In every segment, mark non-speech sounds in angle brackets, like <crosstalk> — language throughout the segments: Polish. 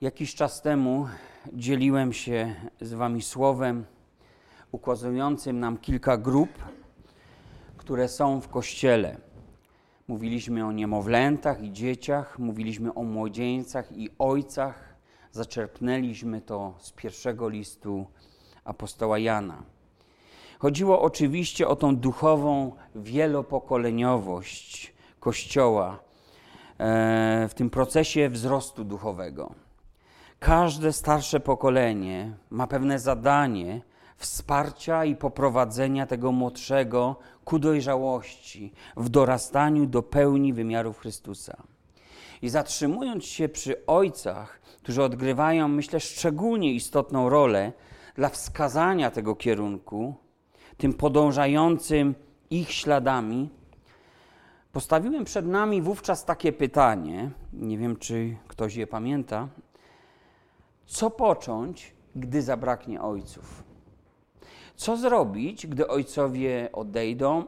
Jakiś czas temu dzieliłem się z Wami słowem ukazującym nam kilka grup, które są w kościele. Mówiliśmy o niemowlętach i dzieciach, mówiliśmy o młodzieńcach i ojcach. Zaczerpnęliśmy to z pierwszego listu apostoła Jana. Chodziło oczywiście o tą duchową wielopokoleniowość Kościoła e, w tym procesie wzrostu duchowego. Każde starsze pokolenie ma pewne zadanie wsparcia i poprowadzenia tego młodszego ku dojrzałości, w dorastaniu do pełni wymiarów Chrystusa. I zatrzymując się przy ojcach, którzy odgrywają, myślę, szczególnie istotną rolę dla wskazania tego kierunku, tym podążającym ich śladami, postawiłem przed nami wówczas takie pytanie, nie wiem czy ktoś je pamięta, co począć, gdy zabraknie ojców? Co zrobić, gdy ojcowie odejdą?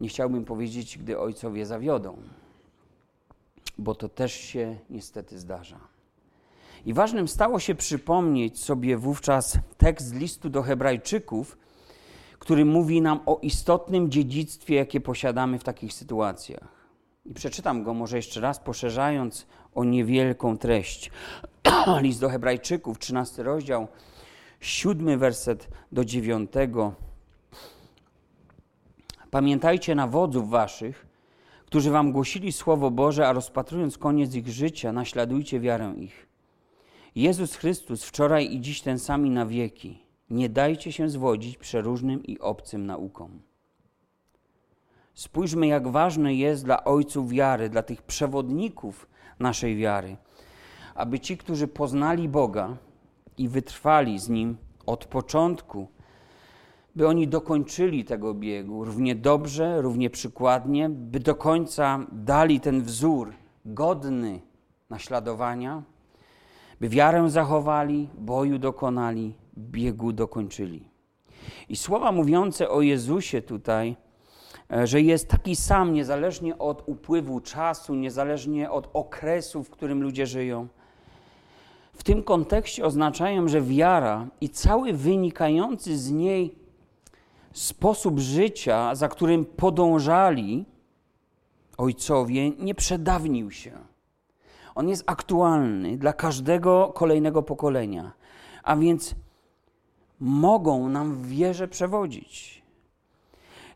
Nie chciałbym powiedzieć, gdy ojcowie zawiodą, bo to też się niestety zdarza. I ważnym stało się przypomnieć sobie wówczas tekst listu do Hebrajczyków, który mówi nam o istotnym dziedzictwie, jakie posiadamy w takich sytuacjach. I przeczytam go może jeszcze raz, poszerzając o niewielką treść. <clears throat> List do Hebrajczyków, 13 rozdział, siódmy werset do dziewiątego. Pamiętajcie na wodzów waszych, którzy wam głosili Słowo Boże, a rozpatrując koniec ich życia, naśladujcie wiarę ich. Jezus Chrystus wczoraj i dziś ten sami na wieki. Nie dajcie się zwodzić przeróżnym i obcym naukom. Spójrzmy, jak ważne jest dla ojców wiary, dla tych przewodników naszej wiary, aby ci, którzy poznali Boga i wytrwali z Nim od początku, by oni dokończyli tego biegu równie dobrze, równie przykładnie, by do końca dali ten wzór godny naśladowania, by wiarę zachowali, boju dokonali, biegu dokończyli. I słowa mówiące o Jezusie tutaj, że jest taki sam, niezależnie od upływu czasu, niezależnie od okresu, w którym ludzie żyją. W tym kontekście oznaczają, że wiara i cały wynikający z niej sposób życia, za którym podążali ojcowie, nie przedawnił się. On jest aktualny dla każdego kolejnego pokolenia. A więc mogą nam w wierze przewodzić.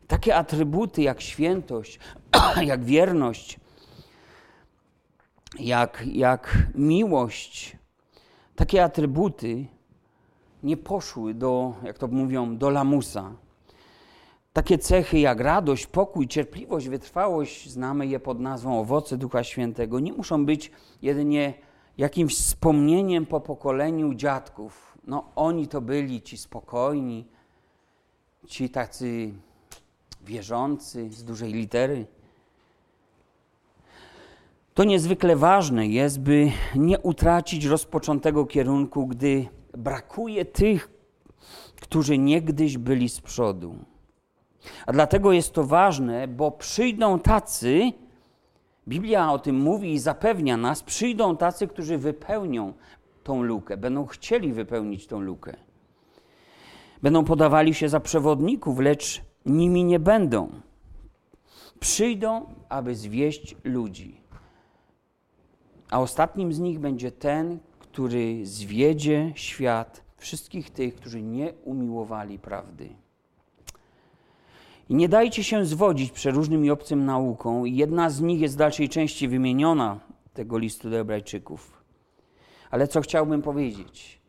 Takie atrybuty jak świętość, <clears throat> jak wierność, jak, jak miłość, takie atrybuty nie poszły do, jak to mówią, do lamusa. Takie cechy jak radość, pokój, cierpliwość, wytrwałość, znamy je pod nazwą owoce Ducha Świętego, nie muszą być jedynie jakimś wspomnieniem po pokoleniu dziadków, no oni to byli ci spokojni, ci tacy wierzący z dużej litery. To niezwykle ważne jest, by nie utracić rozpoczętego kierunku, gdy brakuje tych, którzy niegdyś byli z przodu. A dlatego jest to ważne, bo przyjdą tacy, Biblia o tym mówi i zapewnia nas, przyjdą tacy, którzy wypełnią tą lukę, będą chcieli wypełnić tą lukę. Będą podawali się za przewodników, lecz nimi nie będą. Przyjdą, aby zwieść ludzi. A ostatnim z nich będzie ten, który zwiedzie świat wszystkich tych, którzy nie umiłowali prawdy. I nie dajcie się zwodzić przeróżnym i obcym nauką. Jedna z nich jest w dalszej części wymieniona tego listu do Hebrajczyków. Ale co chciałbym powiedzieć?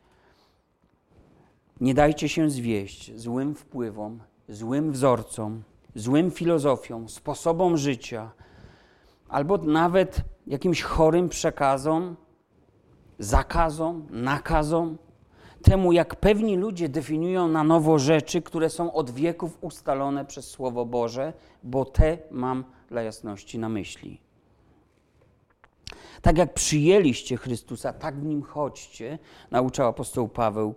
Nie dajcie się zwieść złym wpływom, złym wzorcom, złym filozofiom, sposobom życia, albo nawet jakimś chorym przekazom, zakazom, nakazom, temu, jak pewni ludzie definiują na nowo rzeczy, które są od wieków ustalone przez Słowo Boże, bo te mam dla jasności na myśli. Tak jak przyjęliście Chrystusa, tak w nim chodźcie, nauczał apostoł Paweł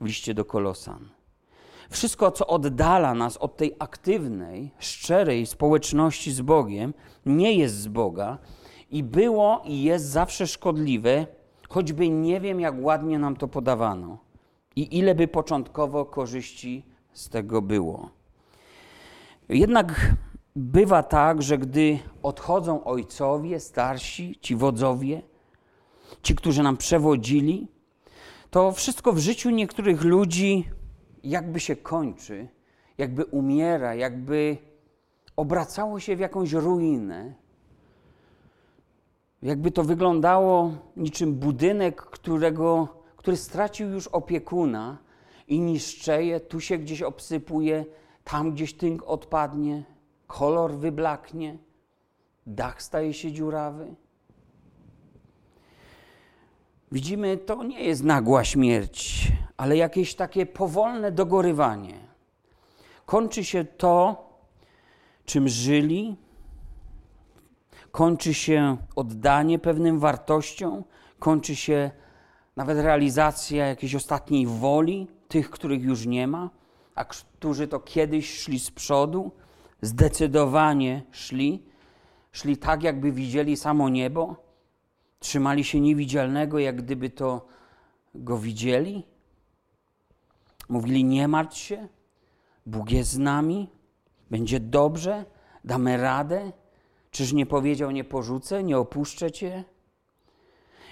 w liście do Kolosan. Wszystko, co oddala nas od tej aktywnej, szczerej społeczności z Bogiem, nie jest z Boga i było i jest zawsze szkodliwe, choćby nie wiem, jak ładnie nam to podawano i ile by początkowo korzyści z tego było. Jednak bywa tak, że gdy odchodzą ojcowie, starsi, ci wodzowie, ci, którzy nam przewodzili, to wszystko w życiu niektórych ludzi jakby się kończy, jakby umiera, jakby obracało się w jakąś ruinę. Jakby to wyglądało niczym budynek, którego, który stracił już opiekuna i niszczeje, tu się gdzieś obsypuje, tam gdzieś tynk odpadnie, kolor wyblaknie, dach staje się dziurawy. Widzimy, to nie jest nagła śmierć, ale jakieś takie powolne dogorywanie. Kończy się to, czym żyli, kończy się oddanie pewnym wartościom, kończy się nawet realizacja jakiejś ostatniej woli tych, których już nie ma, a którzy to kiedyś szli z przodu, zdecydowanie szli, szli tak, jakby widzieli samo niebo, trzymali się niewidzialnego, jak gdyby to go widzieli. Mówili: Nie martw się, Bóg jest z nami, będzie dobrze, damy radę. Czyż nie powiedział: Nie porzucę, nie opuszczę cię?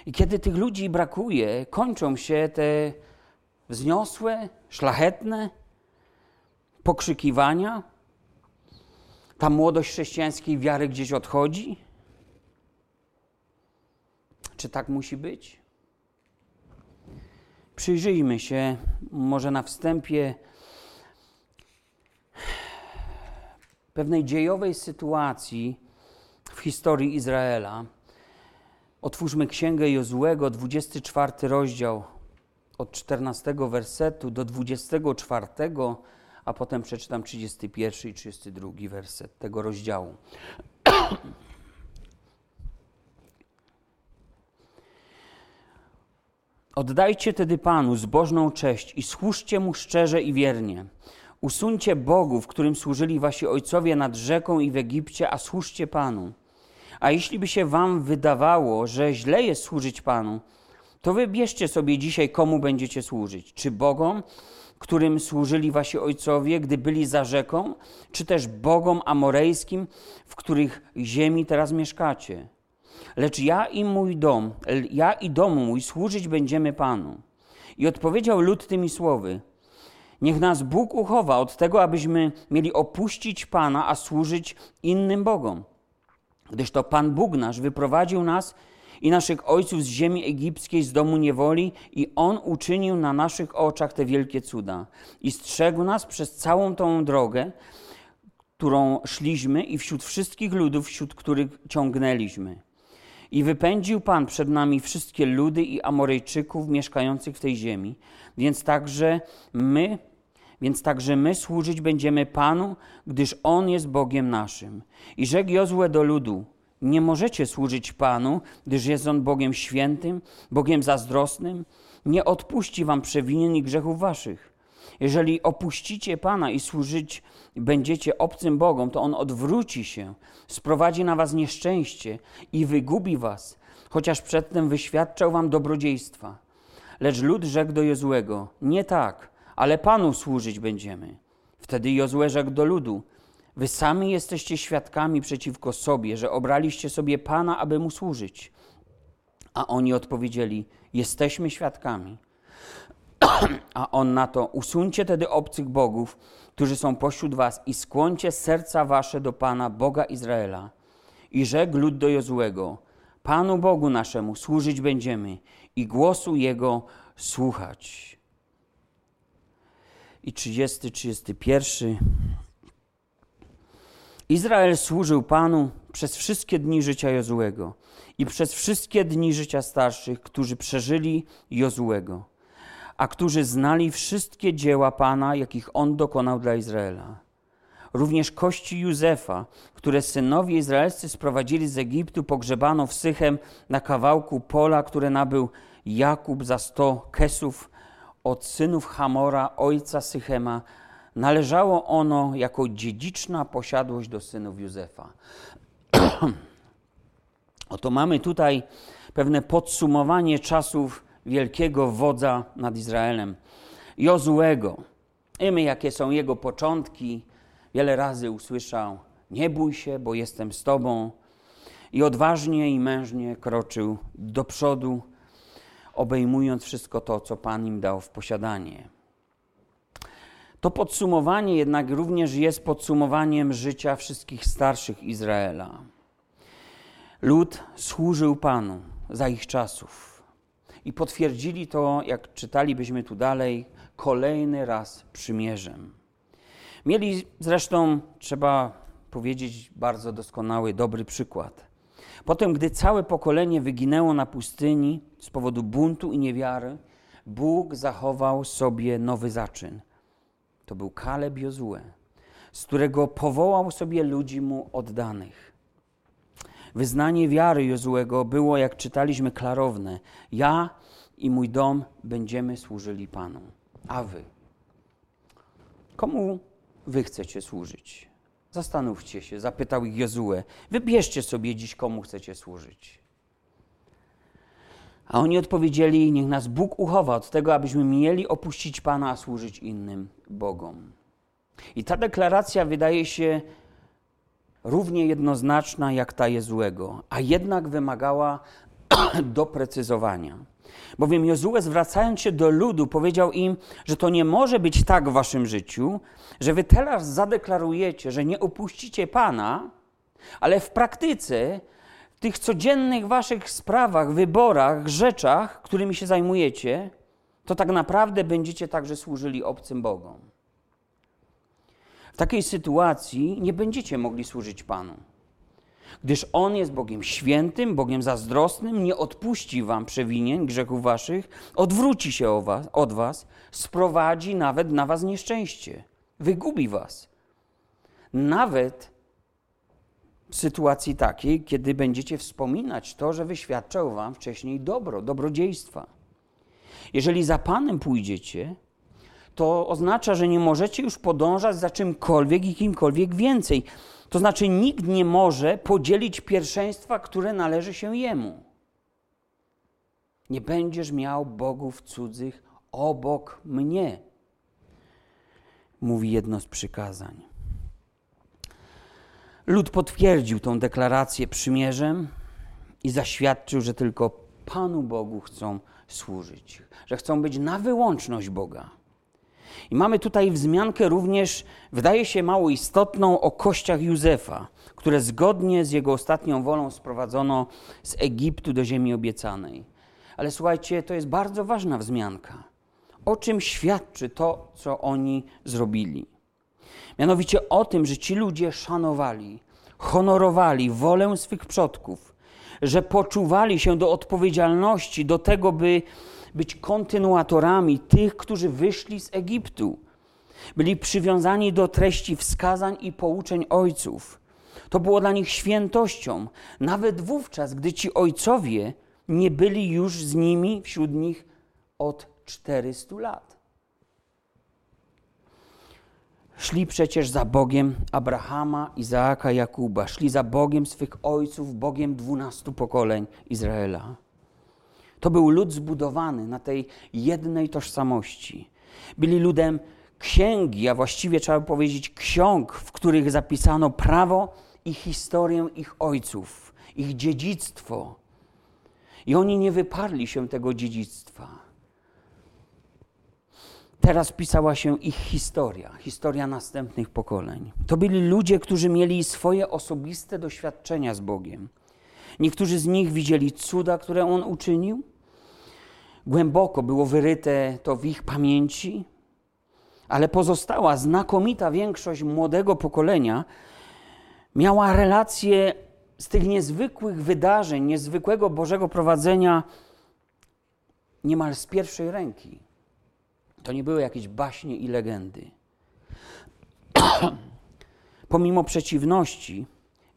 I kiedy tych ludzi brakuje, kończą się te wzniosłe, szlachetne pokrzykiwania. Ta młodość chrześcijańskiej wiary gdzieś odchodzi. Czy tak musi być? Przyjrzyjmy się może na wstępie pewnej dziejowej sytuacji w historii Izraela. Otwórzmy Księgę Jozłego, 24 rozdział, od 14 wersetu do 24, a potem przeczytam 31 i 32 werset tego rozdziału. Oddajcie tedy Panu zbożną cześć i służcie Mu szczerze i wiernie. Usuńcie bogów, którym służyli wasi ojcowie nad rzeką i w Egipcie, a służcie Panu. A jeśli by się wam wydawało, że źle jest służyć Panu, to wybierzcie sobie dzisiaj, komu będziecie służyć. Czy Bogom, którym służyli wasi ojcowie, gdy byli za rzeką, czy też Bogom amorejskim, w których ziemi teraz mieszkacie. Lecz ja i mój dom, ja i dom mój służyć będziemy Panu. I odpowiedział lud tymi słowy: Niech nas Bóg uchowa od tego, abyśmy mieli opuścić Pana, a służyć innym Bogom. Gdyż to Pan Bóg nasz wyprowadził nas i naszych ojców z ziemi egipskiej, z domu niewoli, i On uczynił na naszych oczach te wielkie cuda. I strzegł nas przez całą tą drogę, którą szliśmy, i wśród wszystkich ludów, wśród których ciągnęliśmy. I wypędził Pan przed nami wszystkie ludy i Amorejczyków mieszkających w tej ziemi. Więc także my, więc także my służyć będziemy Panu, gdyż On jest Bogiem naszym. I rzekł Jozue do ludu, nie możecie służyć Panu, gdyż jest On Bogiem świętym, Bogiem zazdrosnym. Nie odpuści wam przewinień i grzechów waszych. Jeżeli opuścicie Pana i służyć będziecie obcym Bogom, to On odwróci się, sprowadzi na was nieszczęście i wygubi was, chociaż przedtem wyświadczał wam dobrodziejstwa. Lecz lud rzekł do Jozłego, nie tak, ale Panu służyć będziemy. Wtedy Jozue rzekł do ludu, Wy sami jesteście świadkami przeciwko sobie, że obraliście sobie Pana, aby mu służyć. A oni odpowiedzieli: Jesteśmy świadkami. <clears throat> A on na to: Usuńcie tedy obcych bogów, którzy są pośród was, i skłoncie serca wasze do Pana, Boga Izraela. I rzekł lud do Jozłego: Panu Bogu naszemu służyć będziemy i głosu Jego słuchać. I 30, 31. Izrael służył Panu przez wszystkie dni życia Jozłego i przez wszystkie dni życia starszych, którzy przeżyli Jozłego, a którzy znali wszystkie dzieła Pana, jakich On dokonał dla Izraela. Również kości Józefa, które synowie izraelscy sprowadzili z Egiptu, pogrzebano w Sychem na kawałku pola, które nabył Jakub za sto kesów od synów Hamora, ojca Sychema, Należało ono jako dziedziczna posiadłość do synów Józefa. <clears throat> Oto mamy tutaj pewne podsumowanie czasów wielkiego wodza nad Izraelem, Jozuego. Wiemy, jakie są jego początki. Wiele razy usłyszał: Nie bój się, bo jestem z tobą. I odważnie i mężnie kroczył do przodu, obejmując wszystko to, co Pan im dał w posiadanie. To podsumowanie jednak również jest podsumowaniem życia wszystkich starszych Izraela. Lud służył Panu za ich czasów. I potwierdzili to, jak czytalibyśmy tu dalej, kolejny raz przymierzem. Mieli zresztą, trzeba powiedzieć, bardzo doskonały, dobry przykład. Potem, gdy całe pokolenie wyginęło na pustyni z powodu buntu i niewiary, Bóg zachował sobie nowy zaczyn. To był Kaleb Jozue, z którego powołał sobie ludzi mu oddanych. Wyznanie wiary Jozuego było, jak czytaliśmy, klarowne. Ja i mój dom będziemy służyli Panu. A wy? Komu wy chcecie służyć? Zastanówcie się, zapytał ich Jozue. Wybierzcie sobie dziś, komu chcecie służyć. A oni odpowiedzieli: Niech nas Bóg uchowa od tego, abyśmy mieli opuścić Pana, a służyć innym Bogom. I ta deklaracja wydaje się równie jednoznaczna jak ta Jezuego, a jednak wymagała <clears throat> doprecyzowania. Bowiem Jozue, zwracając się do ludu, powiedział im, że to nie może być tak w waszym życiu, że wy teraz zadeklarujecie, że nie opuścicie Pana, ale w praktyce, w tych codziennych waszych sprawach, wyborach, rzeczach, którymi się zajmujecie, to tak naprawdę będziecie także służyli obcym Bogom. W takiej sytuacji nie będziecie mogli służyć Panu gdyż On jest Bogiem świętym, Bogiem zazdrosnym, nie odpuści wam przewinień, grzechów waszych, odwróci się was, od was, sprowadzi nawet na was nieszczęście, wygubi was. Nawet w sytuacji takiej, kiedy będziecie wspominać to, że wyświadczał wam wcześniej dobro, dobrodziejstwa. Jeżeli za Panem pójdziecie, to oznacza, że nie możecie już podążać za czymkolwiek i kimkolwiek więcej. To znaczy, nikt nie może podzielić pierwszeństwa, które należy się Jemu. Nie będziesz miał bogów cudzych obok mnie, mówi jedno z przykazań. Lud potwierdził tą deklarację przymierzem i zaświadczył, że tylko Panu Bogu chcą służyć, że chcą być na wyłączność Boga. I mamy tutaj wzmiankę również, wydaje się mało istotną, o kościach Józefa, które zgodnie z jego ostatnią wolą sprowadzono z Egiptu do ziemi obiecanej. Ale słuchajcie, to jest bardzo ważna wzmianka. O czym świadczy to, co oni zrobili? Mianowicie o tym, że ci ludzie szanowali, honorowali wolę swych przodków, że poczuwali się do odpowiedzialności, do tego, by być kontynuatorami tych, którzy wyszli z Egiptu. Byli przywiązani do treści wskazań i pouczeń ojców. To było dla nich świętością, nawet wówczas, gdy ci ojcowie nie byli już z nimi wśród nich od 400 lat. Szli przecież za Bogiem Abrahama, Izaaka, Jakuba, szli za Bogiem swych ojców, Bogiem dwunastu pokoleń Izraela. To był lud zbudowany na tej jednej tożsamości. Byli ludem księgi, a właściwie trzeba powiedzieć ksiąg, w których zapisano prawo i historię ich ojców, ich dziedzictwo. I oni nie wyparli się tego dziedzictwa. Teraz pisała się ich historia, historia następnych pokoleń. To byli ludzie, którzy mieli swoje osobiste doświadczenia z Bogiem. Niektórzy z nich widzieli cuda, które on uczynił. Głęboko było wyryte to w ich pamięci, ale pozostała znakomita większość młodego pokolenia miała relacje z tych niezwykłych wydarzeń, niezwykłego Bożego prowadzenia niemal z pierwszej ręki. To nie były jakieś baśnie i legendy. <clears throat> Pomimo przeciwności,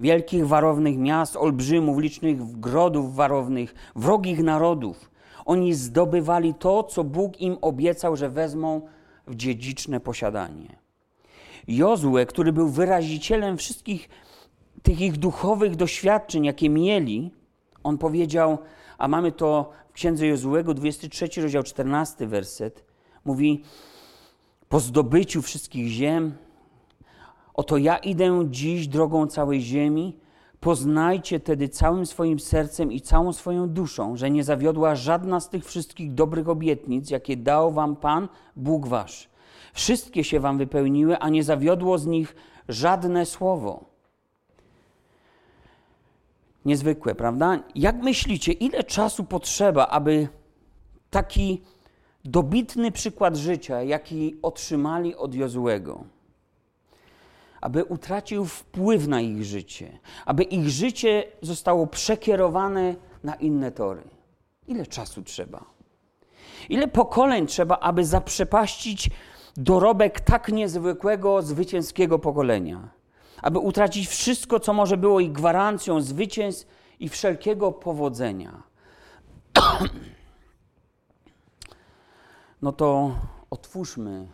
wielkich warownych miast, olbrzymów, licznych grodów warownych, wrogich narodów. Oni zdobywali to, co Bóg im obiecał, że wezmą w dziedziczne posiadanie. Jozue, który był wyrazicielem wszystkich tych ich duchowych doświadczeń, jakie mieli, On powiedział, a mamy to w księdze Jozułego, 23 rozdział, 14 werset, mówi, po zdobyciu wszystkich ziem, oto ja idę dziś drogą całej ziemi, poznajcie tedy całym swoim sercem i całą swoją duszą, że nie zawiodła żadna z tych wszystkich dobrych obietnic, jakie dał wam Pan, Bóg wasz. Wszystkie się wam wypełniły, a nie zawiodło z nich żadne słowo. Niezwykłe, prawda? Jak myślicie, ile czasu potrzeba, aby taki dobitny przykład życia, jaki otrzymali od Jozułego, aby utracił wpływ na ich życie, aby ich życie zostało przekierowane na inne tory? Ile czasu trzeba? Ile pokoleń trzeba, aby zaprzepaścić dorobek tak niezwykłego, zwycięskiego pokolenia? Aby utracić wszystko, co może było ich gwarancją zwycięstw i wszelkiego powodzenia. <clears throat> No to otwórzmy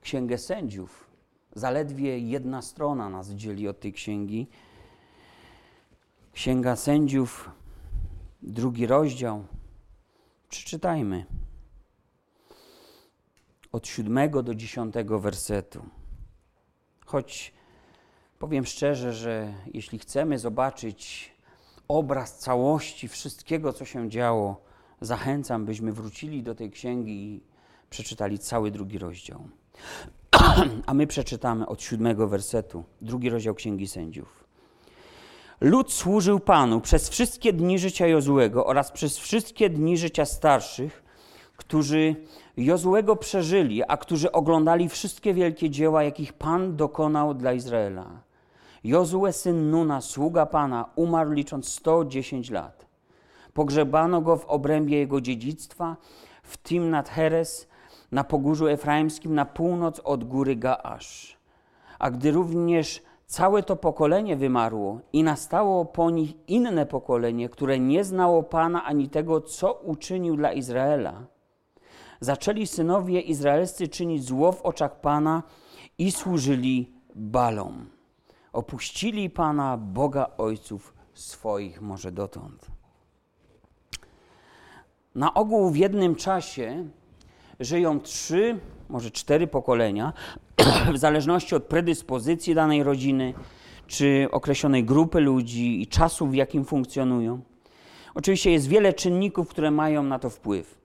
Księgę Sędziów. Zaledwie jedna strona nas dzieli od tej księgi. Księga Sędziów, drugi rozdział. Przeczytajmy od siódmego do dziesiątego wersetu. Choć powiem szczerze, że jeśli chcemy zobaczyć obraz całości wszystkiego, co się działo, zachęcam, byśmy wrócili do tej księgi i przeczytali cały drugi rozdział. A my przeczytamy od siódmego wersetu, drugi rozdział Księgi Sędziów. Lud służył Panu przez wszystkie dni życia Jozłego oraz przez wszystkie dni życia starszych, którzy Jozłego przeżyli, a którzy oglądali wszystkie wielkie dzieła, jakich Pan dokonał dla Izraela. Jozue, syn Nuna, sługa Pana, umarł licząc 110 lat. Pogrzebano go w obrębie jego dziedzictwa, w Timnat Heres, na pogórzu efraimskim, na północ od góry Gaasz. A gdy również całe to pokolenie wymarło i nastało po nich inne pokolenie, które nie znało Pana ani tego, co uczynił dla Izraela, zaczęli synowie izraelscy czynić zło w oczach Pana i służyli balom. Opuścili Pana, Boga ojców swoich może dotąd. Na ogół w jednym czasie żyją trzy, może cztery pokolenia, <clears throat> w zależności od predyspozycji danej rodziny, czy określonej grupy ludzi i czasu, w jakim funkcjonują. Oczywiście jest wiele czynników, które mają na to wpływ,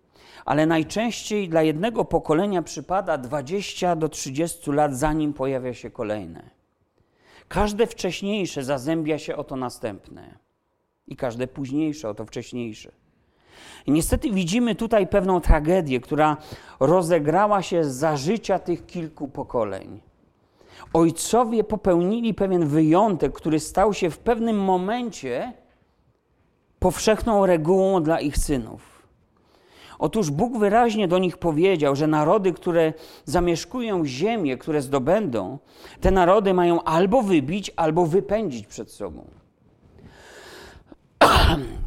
ale najczęściej dla jednego pokolenia przypada 20 do 30 lat, zanim pojawia się kolejne. Każde wcześniejsze zazębia się o to następne i każde późniejsze o to wcześniejsze. I niestety widzimy tutaj pewną tragedię, która rozegrała się za życia tych kilku pokoleń. Ojcowie popełnili pewien wyjątek, który stał się w pewnym momencie powszechną regułą dla ich synów. Otóż Bóg wyraźnie do nich powiedział, że narody, które zamieszkują ziemię, które zdobędą, te narody mają albo wybić, albo wypędzić przed sobą. <clears throat>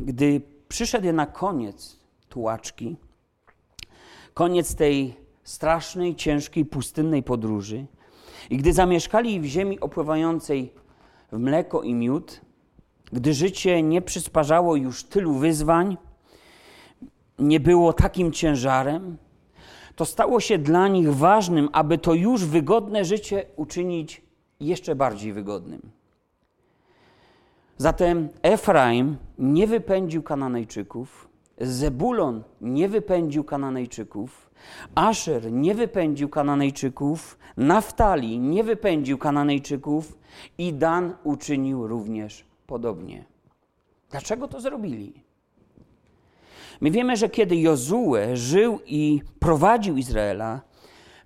Gdy przyszedł na koniec tułaczki, koniec tej strasznej, ciężkiej, pustynnej podróży. I gdy zamieszkali w ziemi opływającej w mleko i miód, gdy życie nie przysparzało już tylu wyzwań, nie było takim ciężarem, to stało się dla nich ważnym, aby to już wygodne życie uczynić jeszcze bardziej wygodnym. Zatem Efraim nie wypędził Kananejczyków, Zebulon nie wypędził Kananejczyków, Asher nie wypędził Kananejczyków, Naftali nie wypędził Kananejczyków i Dan uczynił również podobnie. Dlaczego to zrobili? My wiemy, że kiedy Jozue żył i prowadził Izraela,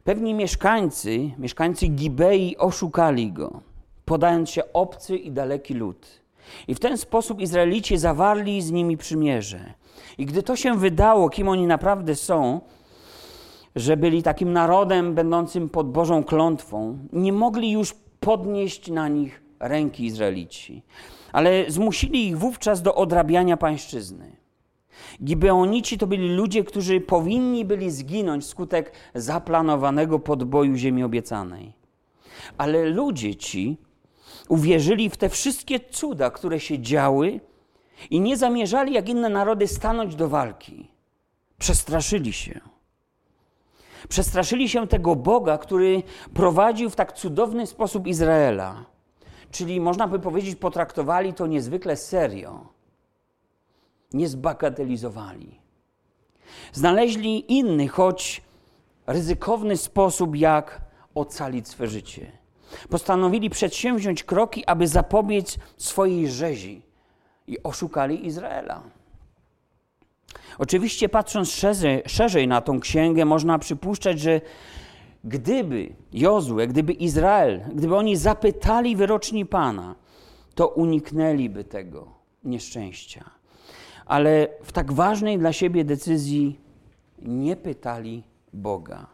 pewni mieszkańcy, mieszkańcy Gibei oszukali go, podając się obcy i daleki lud. I w ten sposób Izraelici zawarli z nimi przymierze. I gdy to się wydało, kim oni naprawdę są, że byli takim narodem będącym pod Bożą klątwą, nie mogli już podnieść na nich ręki Izraelici, ale zmusili ich wówczas do odrabiania pańszczyzny. Gibeonici to byli ludzie, którzy powinni byli zginąć wskutek zaplanowanego podboju ziemi obiecanej. Ale ludzie ci uwierzyli w te wszystkie cuda, które się działy I nie zamierzali, jak inne narody, stanąć do walki. Przestraszyli się. Przestraszyli się tego Boga, który prowadził w tak cudowny sposób Izraela. Czyli można by powiedzieć, potraktowali to niezwykle serio. Nie zbagatelizowali. Znaleźli inny, choć ryzykowny sposób, jak ocalić swe życie. Postanowili przedsięwziąć kroki, aby zapobiec swojej rzezi i oszukali Izraela. Oczywiście, patrząc szerzej, szerzej na tą księgę, można przypuszczać, że gdyby Jozue, gdyby Izrael, gdyby oni zapytali wyroczni Pana, to uniknęliby tego nieszczęścia. Ale w tak ważnej dla siebie decyzji nie pytali Boga.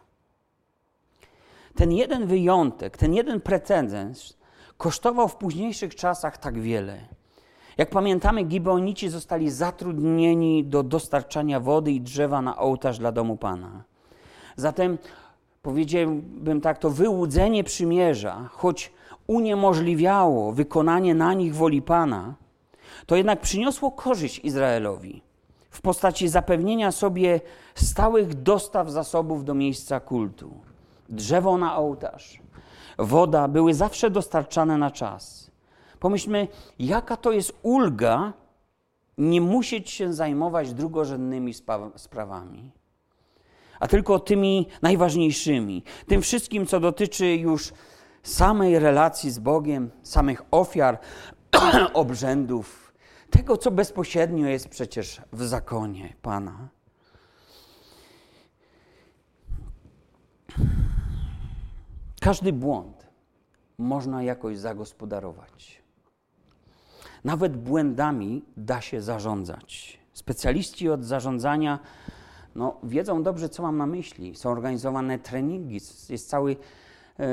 Ten jeden wyjątek, ten jeden precedens kosztował w późniejszych czasach tak wiele. Jak pamiętamy, Gibeonici zostali zatrudnieni do dostarczania wody i drzewa na ołtarz dla domu Pana. Zatem powiedziałbym tak, to wyłudzenie przymierza, choć uniemożliwiało wykonanie na nich woli Pana, to jednak przyniosło korzyść Izraelowi w postaci zapewnienia sobie stałych dostaw zasobów do miejsca kultu. Drzewo na ołtarz, woda były zawsze dostarczane na czas. Pomyślmy, jaka to jest ulga nie musieć się zajmować drugorzędnymi sprawami, a tylko tymi najważniejszymi, tym wszystkim, co dotyczy już samej relacji z Bogiem, samych ofiar, <clears throat> obrzędów, tego, co bezpośrednio jest przecież w zakonie Pana. Każdy błąd można jakoś zagospodarować. Nawet błędami da się zarządzać. Specjaliści od zarządzania no, wiedzą dobrze, co mam na myśli. Są organizowane treningi, jest, cały, e,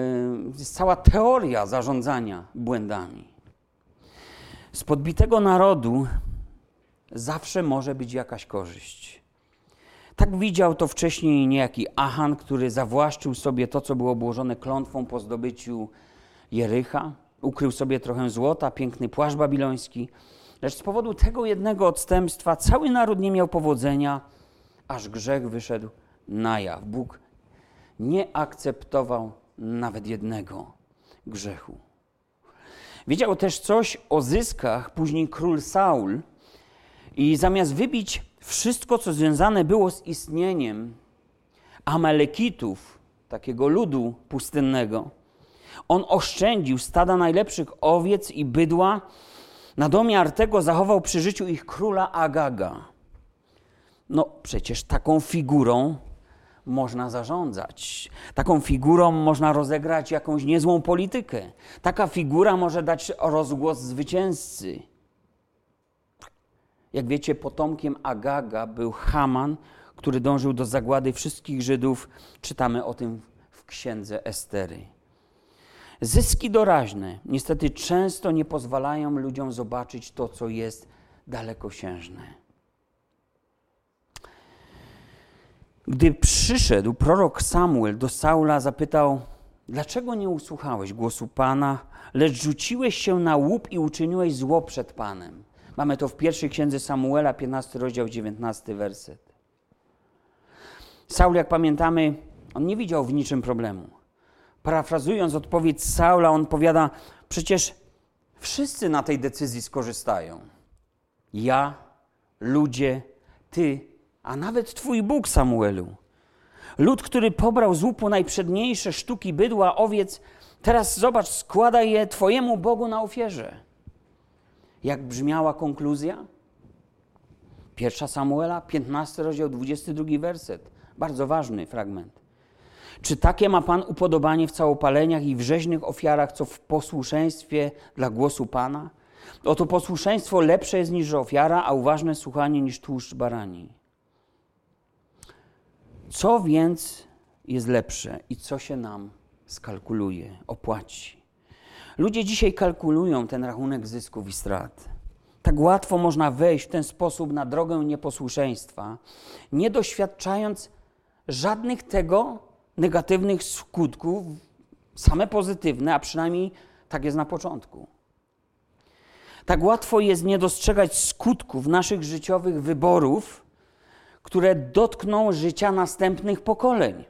jest cała teoria zarządzania błędami. Z podbitego narodu zawsze może być jakaś korzyść. Tak widział to wcześniej niejaki Achan, który zawłaszczył sobie to, co było obłożone klątwą po zdobyciu Jericha. Ukrył sobie trochę złota, piękny płaszcz babiloński. Lecz z powodu tego jednego odstępstwa cały naród nie miał powodzenia, aż grzech wyszedł na jaw. Bóg nie akceptował nawet jednego grzechu. Wiedział też coś o zyskach później król Saul i zamiast wybić wszystko, co związane było z istnieniem Amalekitów, takiego ludu pustynnego, on oszczędził stada najlepszych owiec i bydła, na domiar tego zachował przy życiu ich króla Agaga. No przecież taką figurą można zarządzać. Taką figurą można rozegrać jakąś niezłą politykę. Taka figura może dać rozgłos zwycięzcy. Jak wiecie, potomkiem Agaga był Haman, który dążył do zagłady wszystkich Żydów. Czytamy o tym w księdze Estery. Zyski doraźne niestety często nie pozwalają ludziom zobaczyć to, co jest dalekosiężne. Gdy przyszedł prorok Samuel do Saula, zapytał: Dlaczego nie usłuchałeś głosu Pana, lecz rzuciłeś się na łup i uczyniłeś zło przed Panem? Mamy to w pierwszej księdze Samuela, 15 rozdział, 19 werset. Saul, jak pamiętamy, on nie widział w niczym problemu. Parafrazując odpowiedź Saula, on powiada: Przecież wszyscy na tej decyzji skorzystają. Ja, ludzie, ty a nawet Twój Bóg, Samuelu. Lud, który pobrał z łupu najprzedniejsze sztuki bydła, owiec, teraz zobacz, składa je Twojemu Bogu na ofierze. Jak brzmiała konkluzja? Pierwsza Samuela, 15 rozdział, 22 werset. Bardzo ważny fragment. Czy takie ma Pan upodobanie w całopaleniach i w rzeźnych ofiarach, co w posłuszeństwie dla głosu Pana? Oto posłuszeństwo lepsze jest niż ofiara, a uważne słuchanie niż tłuszcz barani. Co więc jest lepsze i co się nam skalkuluje, opłaci? Ludzie dzisiaj kalkulują ten rachunek zysków i strat. Tak łatwo można wejść w ten sposób na drogę nieposłuszeństwa, nie doświadczając żadnych tego negatywnych skutków, same pozytywne, a przynajmniej tak jest na początku. Tak łatwo jest nie dostrzegać skutków naszych życiowych wyborów, które dotkną życia następnych pokoleń.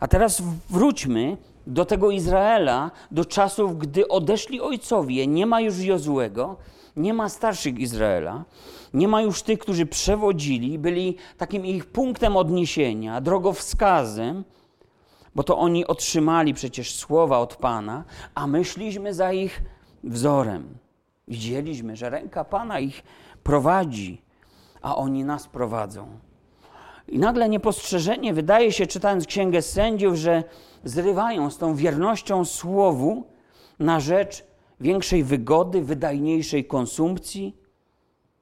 A teraz wróćmy do tego Izraela, do czasów, gdy odeszli ojcowie, nie ma już Jozułego, nie ma starszych Izraela, nie ma już tych, którzy przewodzili, byli takim ich punktem odniesienia, drogowskazem, bo to oni otrzymali przecież słowa od Pana, a myśliśmy za ich wzorem. Widzieliśmy, że ręka Pana ich prowadzi, a oni nas prowadzą. I nagle niepostrzeżenie wydaje się, czytając Księgę Sędziów, że zrywają z tą wiernością słowu na rzecz większej wygody, wydajniejszej konsumpcji,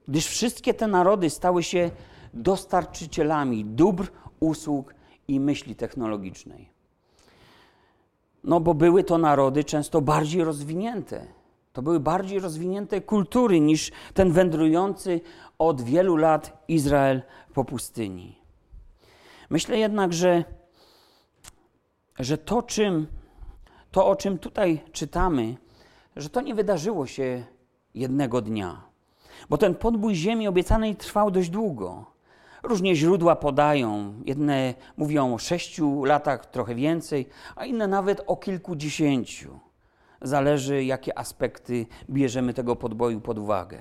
gdyż wszystkie te narody stały się dostarczycielami dóbr, usług i myśli technologicznej. No bo były to narody często bardziej rozwinięte. To były bardziej rozwinięte kultury niż ten wędrujący od wielu lat Izrael po pustyni. Myślę jednak, że, że to, czym, to, o czym tutaj czytamy, że to nie wydarzyło się jednego dnia. Bo ten podbój ziemi obiecanej trwał dość długo. Różnie źródła podają. Jedne mówią o sześciu latach, trochę więcej, a inne nawet o kilkudziesięciu. Zależy, jakie aspekty bierzemy tego podboju pod uwagę.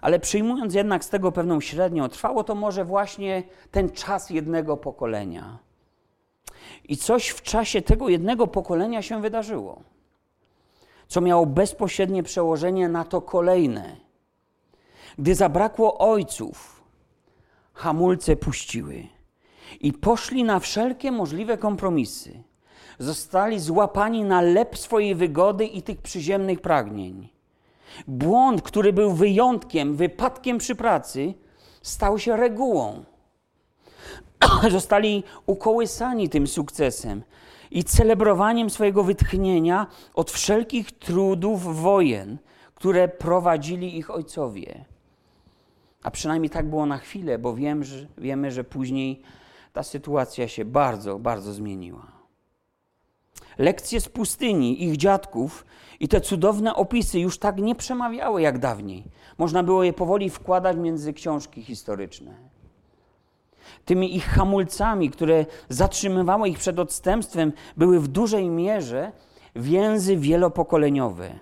Ale przyjmując jednak z tego pewną średnią, trwało to może właśnie ten czas jednego pokolenia. I coś w czasie tego jednego pokolenia się wydarzyło, co miało bezpośrednie przełożenie na to kolejne. Gdy zabrakło ojców, hamulce puściły i poszli na wszelkie możliwe kompromisy. Zostali złapani na lep swojej wygody i tych przyziemnych pragnień. Błąd, który był wyjątkiem, wypadkiem przy pracy, stał się regułą. <coughs> Zostali ukołysani tym sukcesem i celebrowaniem swojego wytchnienia od wszelkich trudów wojen, które prowadzili ich ojcowie. A przynajmniej tak było na chwilę, bo wiem, że, wiemy, że później ta sytuacja się bardzo, bardzo zmieniła. Lekcje z pustyni ich dziadków i te cudowne opisy już tak nie przemawiały jak dawniej. Można było je powoli wkładać między książki historyczne. Tymi ich hamulcami, które zatrzymywały ich przed odstępstwem, były w dużej mierze więzy wielopokoleniowe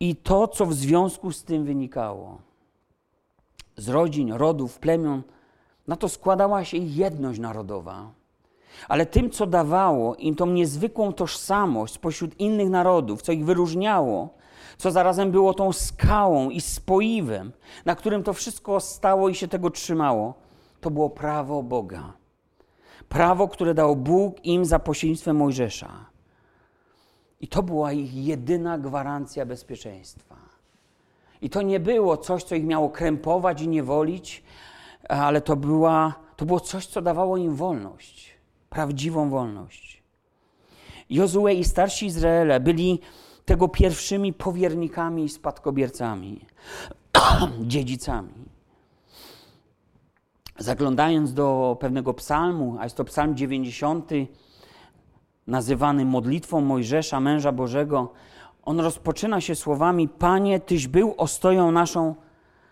i to, co w związku z tym wynikało. Z rodzin, rodów, plemion, na to składała się jedność narodowa. Ale tym, co dawało im tą niezwykłą tożsamość spośród innych narodów, co ich wyróżniało, co zarazem było tą skałą i spoiwem, na którym to wszystko stało i się tego trzymało, to było prawo Boga. Prawo, które dał Bóg im za pośrednictwem Mojżesza. I to była ich jedyna gwarancja bezpieczeństwa. I to nie było coś, co ich miało krępować i niewolić, ale to, była, to było coś, co dawało im wolność prawdziwą wolność. Jozue i starsi Izraele byli tego pierwszymi powiernikami i spadkobiercami, <clears throat> dziedzicami. Zaglądając do pewnego psalmu, a jest to psalm 90, nazywany modlitwą Mojżesza, męża Bożego, on rozpoczyna się słowami: Panie, Tyś był ostoją naszą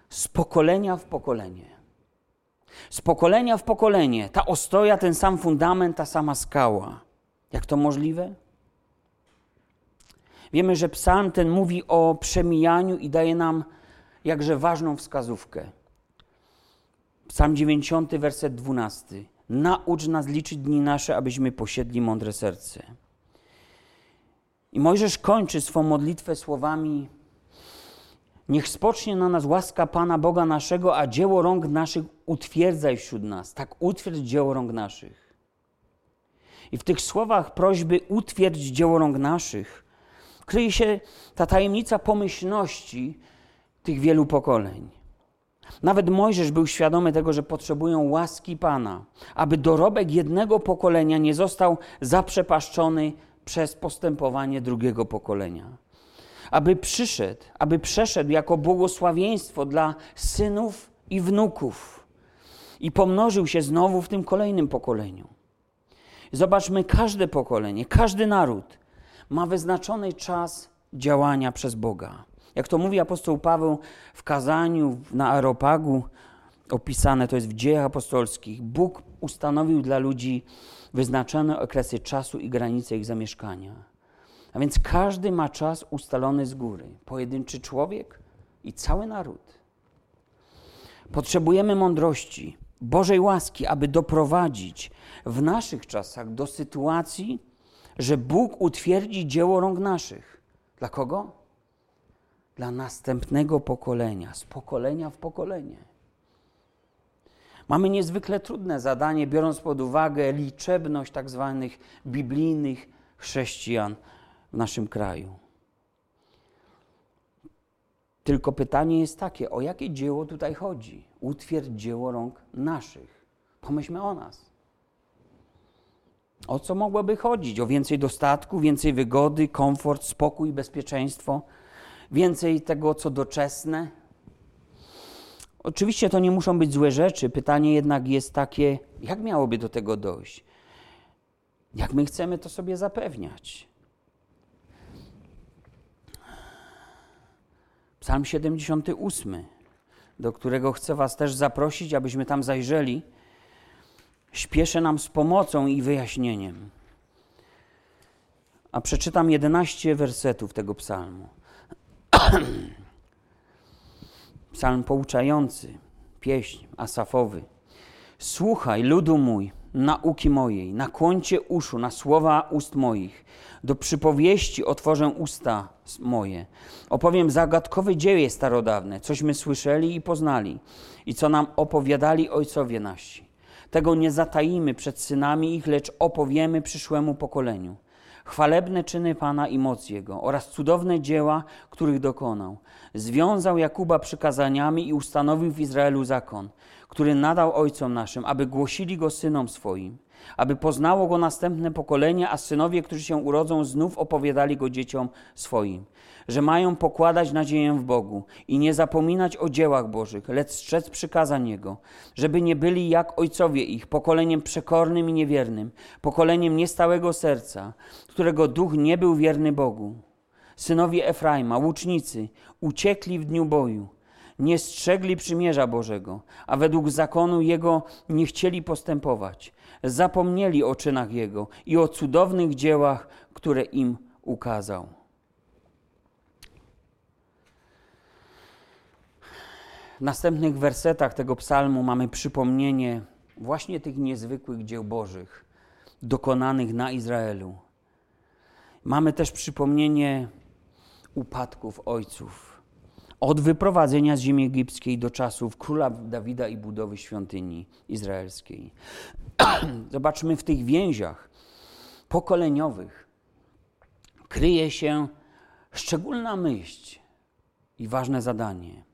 z pokolenia w pokolenie. Z pokolenia w pokolenie ta ostoja, ten sam fundament, ta sama skała. Jak to możliwe? Wiemy, że psalm ten mówi o przemijaniu i daje nam jakże ważną wskazówkę. Psalm 90, werset 12. Naucz nas liczyć dni nasze, abyśmy posiedli mądre serce. I Mojżesz kończy swą modlitwę słowami: Niech spocznie na nas łaska Pana Boga naszego, a dzieło rąk naszych utwierdzaj wśród nas. Tak utwierdź dzieło rąk naszych. I w tych słowach prośby utwierdź dzieło rąk naszych kryje się ta tajemnica pomyślności tych wielu pokoleń. Nawet Mojżesz był świadomy tego, że potrzebują łaski Pana, aby dorobek jednego pokolenia nie został zaprzepaszczony przez postępowanie drugiego pokolenia aby przyszedł, aby przeszedł jako błogosławieństwo dla synów i wnuków i pomnożył się znowu w tym kolejnym pokoleniu. Zobaczmy, każde pokolenie, każdy naród ma wyznaczony czas działania przez Boga. Jak to mówi apostoł Paweł w kazaniu na Aeropagu, opisane to jest w dziejach apostolskich, Bóg ustanowił dla ludzi wyznaczone okresy czasu i granice ich zamieszkania. A więc każdy ma czas ustalony z góry. Pojedynczy człowiek i cały naród. Potrzebujemy mądrości, Bożej łaski, aby doprowadzić w naszych czasach do sytuacji, że Bóg utwierdzi dzieło rąk naszych. Dla kogo? Dla następnego pokolenia, z pokolenia w pokolenie. Mamy niezwykle trudne zadanie, biorąc pod uwagę liczebność tak zwanych biblijnych chrześcijan w naszym kraju. Tylko pytanie jest takie, o jakie dzieło tutaj chodzi? Utwierdź dzieło rąk naszych. Pomyślmy o nas. O co mogłoby chodzić? O więcej dostatku, więcej wygody, komfort, spokój, bezpieczeństwo, więcej tego, co doczesne. Oczywiście to nie muszą być złe rzeczy. Pytanie jednak jest takie, jak miałoby do tego dojść? Jak my chcemy to sobie zapewniać? Psalm 78, do którego chcę Was też zaprosić, abyśmy tam zajrzeli, śpieszy nam z pomocą i wyjaśnieniem. A przeczytam 11 wersetów tego psalmu. <clears throat> Psalm pouczający, pieśń asafowy. Słuchaj, ludu mój, nauki mojej, nakłoncie uszu na słowa ust moich. Do przypowieści otworzę usta moje. Opowiem zagadkowe dzieje starodawne, cośmy słyszeli i poznali, i co nam opowiadali ojcowie nasi. Tego nie zatajimy przed synami ich, lecz opowiemy przyszłemu pokoleniu. Chwalebne czyny Pana i moc Jego oraz cudowne dzieła, których dokonał. Związał Jakuba przykazaniami i ustanowił w Izraelu zakon, który nadał ojcom naszym, aby głosili go synom swoim aby poznało go następne pokolenie, a synowie, którzy się urodzą, znów opowiadali go dzieciom swoim, że mają pokładać nadzieję w Bogu i nie zapominać o dziełach Bożych, lecz strzec przykazań Jego, żeby nie byli jak ojcowie ich, pokoleniem przekornym i niewiernym, pokoleniem niestałego serca, którego duch nie był wierny Bogu. Synowie Efraima, łucznicy, uciekli w dniu boju, nie strzegli przymierza Bożego, a według zakonu Jego nie chcieli postępować zapomnieli o czynach Jego i o cudownych dziełach, które im ukazał. W następnych wersetach tego psalmu mamy przypomnienie właśnie tych niezwykłych dzieł Bożych dokonanych na Izraelu. Mamy też przypomnienie upadków ojców od wyprowadzenia z ziemi egipskiej do czasów króla Dawida i budowy świątyni izraelskiej. <clears throat> Zobaczmy w tych więziach pokoleniowych kryje się szczególna myśl i ważne zadanie.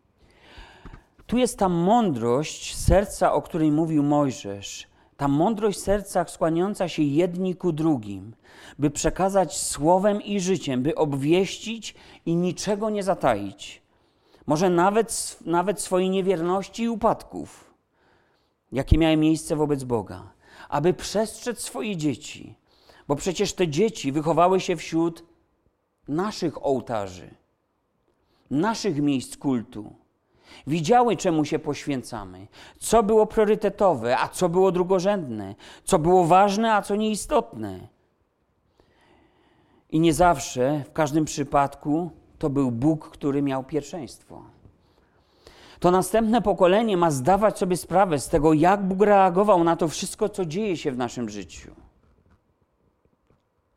Tu jest ta mądrość serca, o której mówił Mojżesz, ta mądrość serca skłaniająca się jedni ku drugim, by przekazać słowem i życiem, by obwieścić i niczego nie zataić. Może nawet, nawet swojej niewierności i upadków, jakie miały miejsce wobec Boga, aby przestrzec swoje dzieci, bo przecież te dzieci wychowały się wśród naszych ołtarzy, naszych miejsc kultu. Widziały, czemu się poświęcamy, co było priorytetowe, a co było drugorzędne, co było ważne, a co nieistotne. I nie zawsze, w każdym przypadku, to był Bóg, który miał pierwszeństwo. To następne pokolenie ma zdawać sobie sprawę z tego, jak Bóg reagował na to wszystko, co dzieje się w naszym życiu.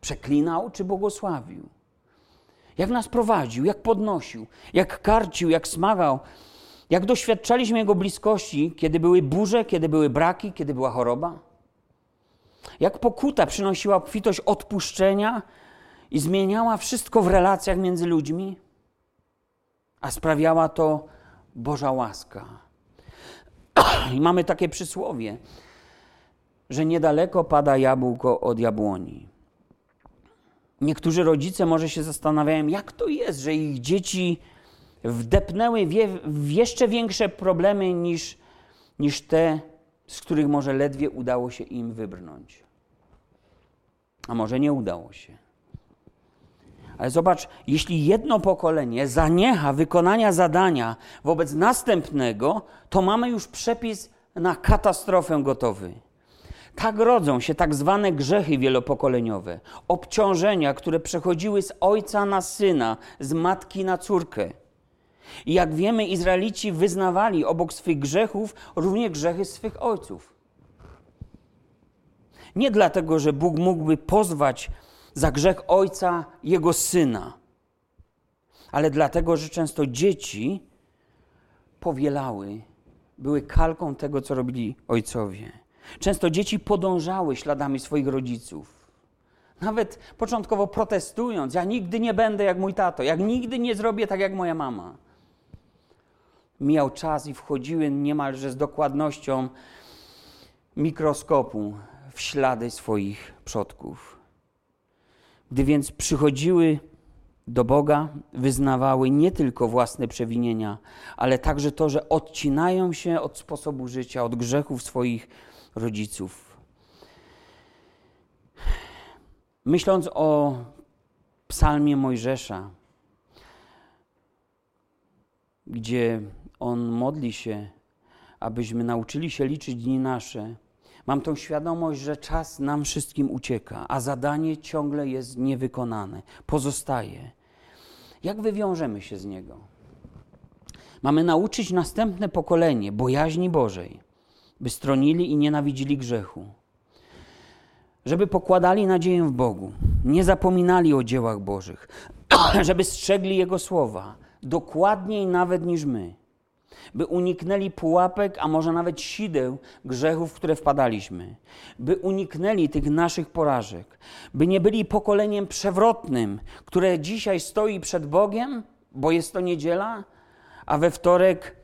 Przeklinał czy błogosławił? Jak nas prowadził, jak podnosił, jak karcił, jak smagał, jak doświadczaliśmy Jego bliskości, kiedy były burze, kiedy były braki, kiedy była choroba? Jak pokuta przynosiła obfitość odpuszczenia, i zmieniała wszystko w relacjach między ludźmi, a sprawiała to Boża łaska. <clears throat> I mamy takie przysłowie, że niedaleko pada jabłko od jabłoni. Niektórzy rodzice może się zastanawiają, jak to jest, że ich dzieci wdepnęły w jeszcze większe problemy niż, niż te, z których może ledwie udało się im wybrnąć. A może nie udało się. Ale zobacz, jeśli jedno pokolenie zaniecha wykonania zadania wobec następnego, to mamy już przepis na katastrofę gotowy. Tak rodzą się tak zwane grzechy wielopokoleniowe, obciążenia, które przechodziły z ojca na syna, z matki na córkę. I jak wiemy, Izraelici wyznawali obok swych grzechów również grzechy swych ojców. Nie dlatego, że Bóg mógłby pozwać za grzech ojca jego syna, ale dlatego, że często dzieci powielały, były kalką tego, co robili ojcowie. Często dzieci podążały śladami swoich rodziców. Nawet początkowo protestując, ja nigdy nie będę jak mój tato, jak nigdy nie zrobię tak jak moja mama. Mijał czas i wchodziły niemalże z dokładnością mikroskopu w ślady swoich przodków. Gdy więc przychodziły do Boga, wyznawały nie tylko własne przewinienia, ale także to, że odcinają się od sposobu życia, od grzechów swoich rodziców. Myśląc o psalmie Mojżesza, gdzie on modli się, abyśmy nauczyli się liczyć dni nasze, mam tą świadomość, że czas nam wszystkim ucieka, a zadanie ciągle jest niewykonane, pozostaje. Jak wywiążemy się z niego? Mamy nauczyć następne pokolenie bojaźni Bożej, by stronili i nienawidzili grzechu, żeby pokładali nadzieję w Bogu, nie zapominali o dziełach Bożych, <clears throat> żeby strzegli Jego słowa dokładniej nawet niż my, by uniknęli pułapek, a może nawet sideł grzechów, w które wpadaliśmy, by uniknęli tych naszych porażek, by nie byli pokoleniem przewrotnym, które dzisiaj stoi przed Bogiem, bo jest to niedziela, a we wtorek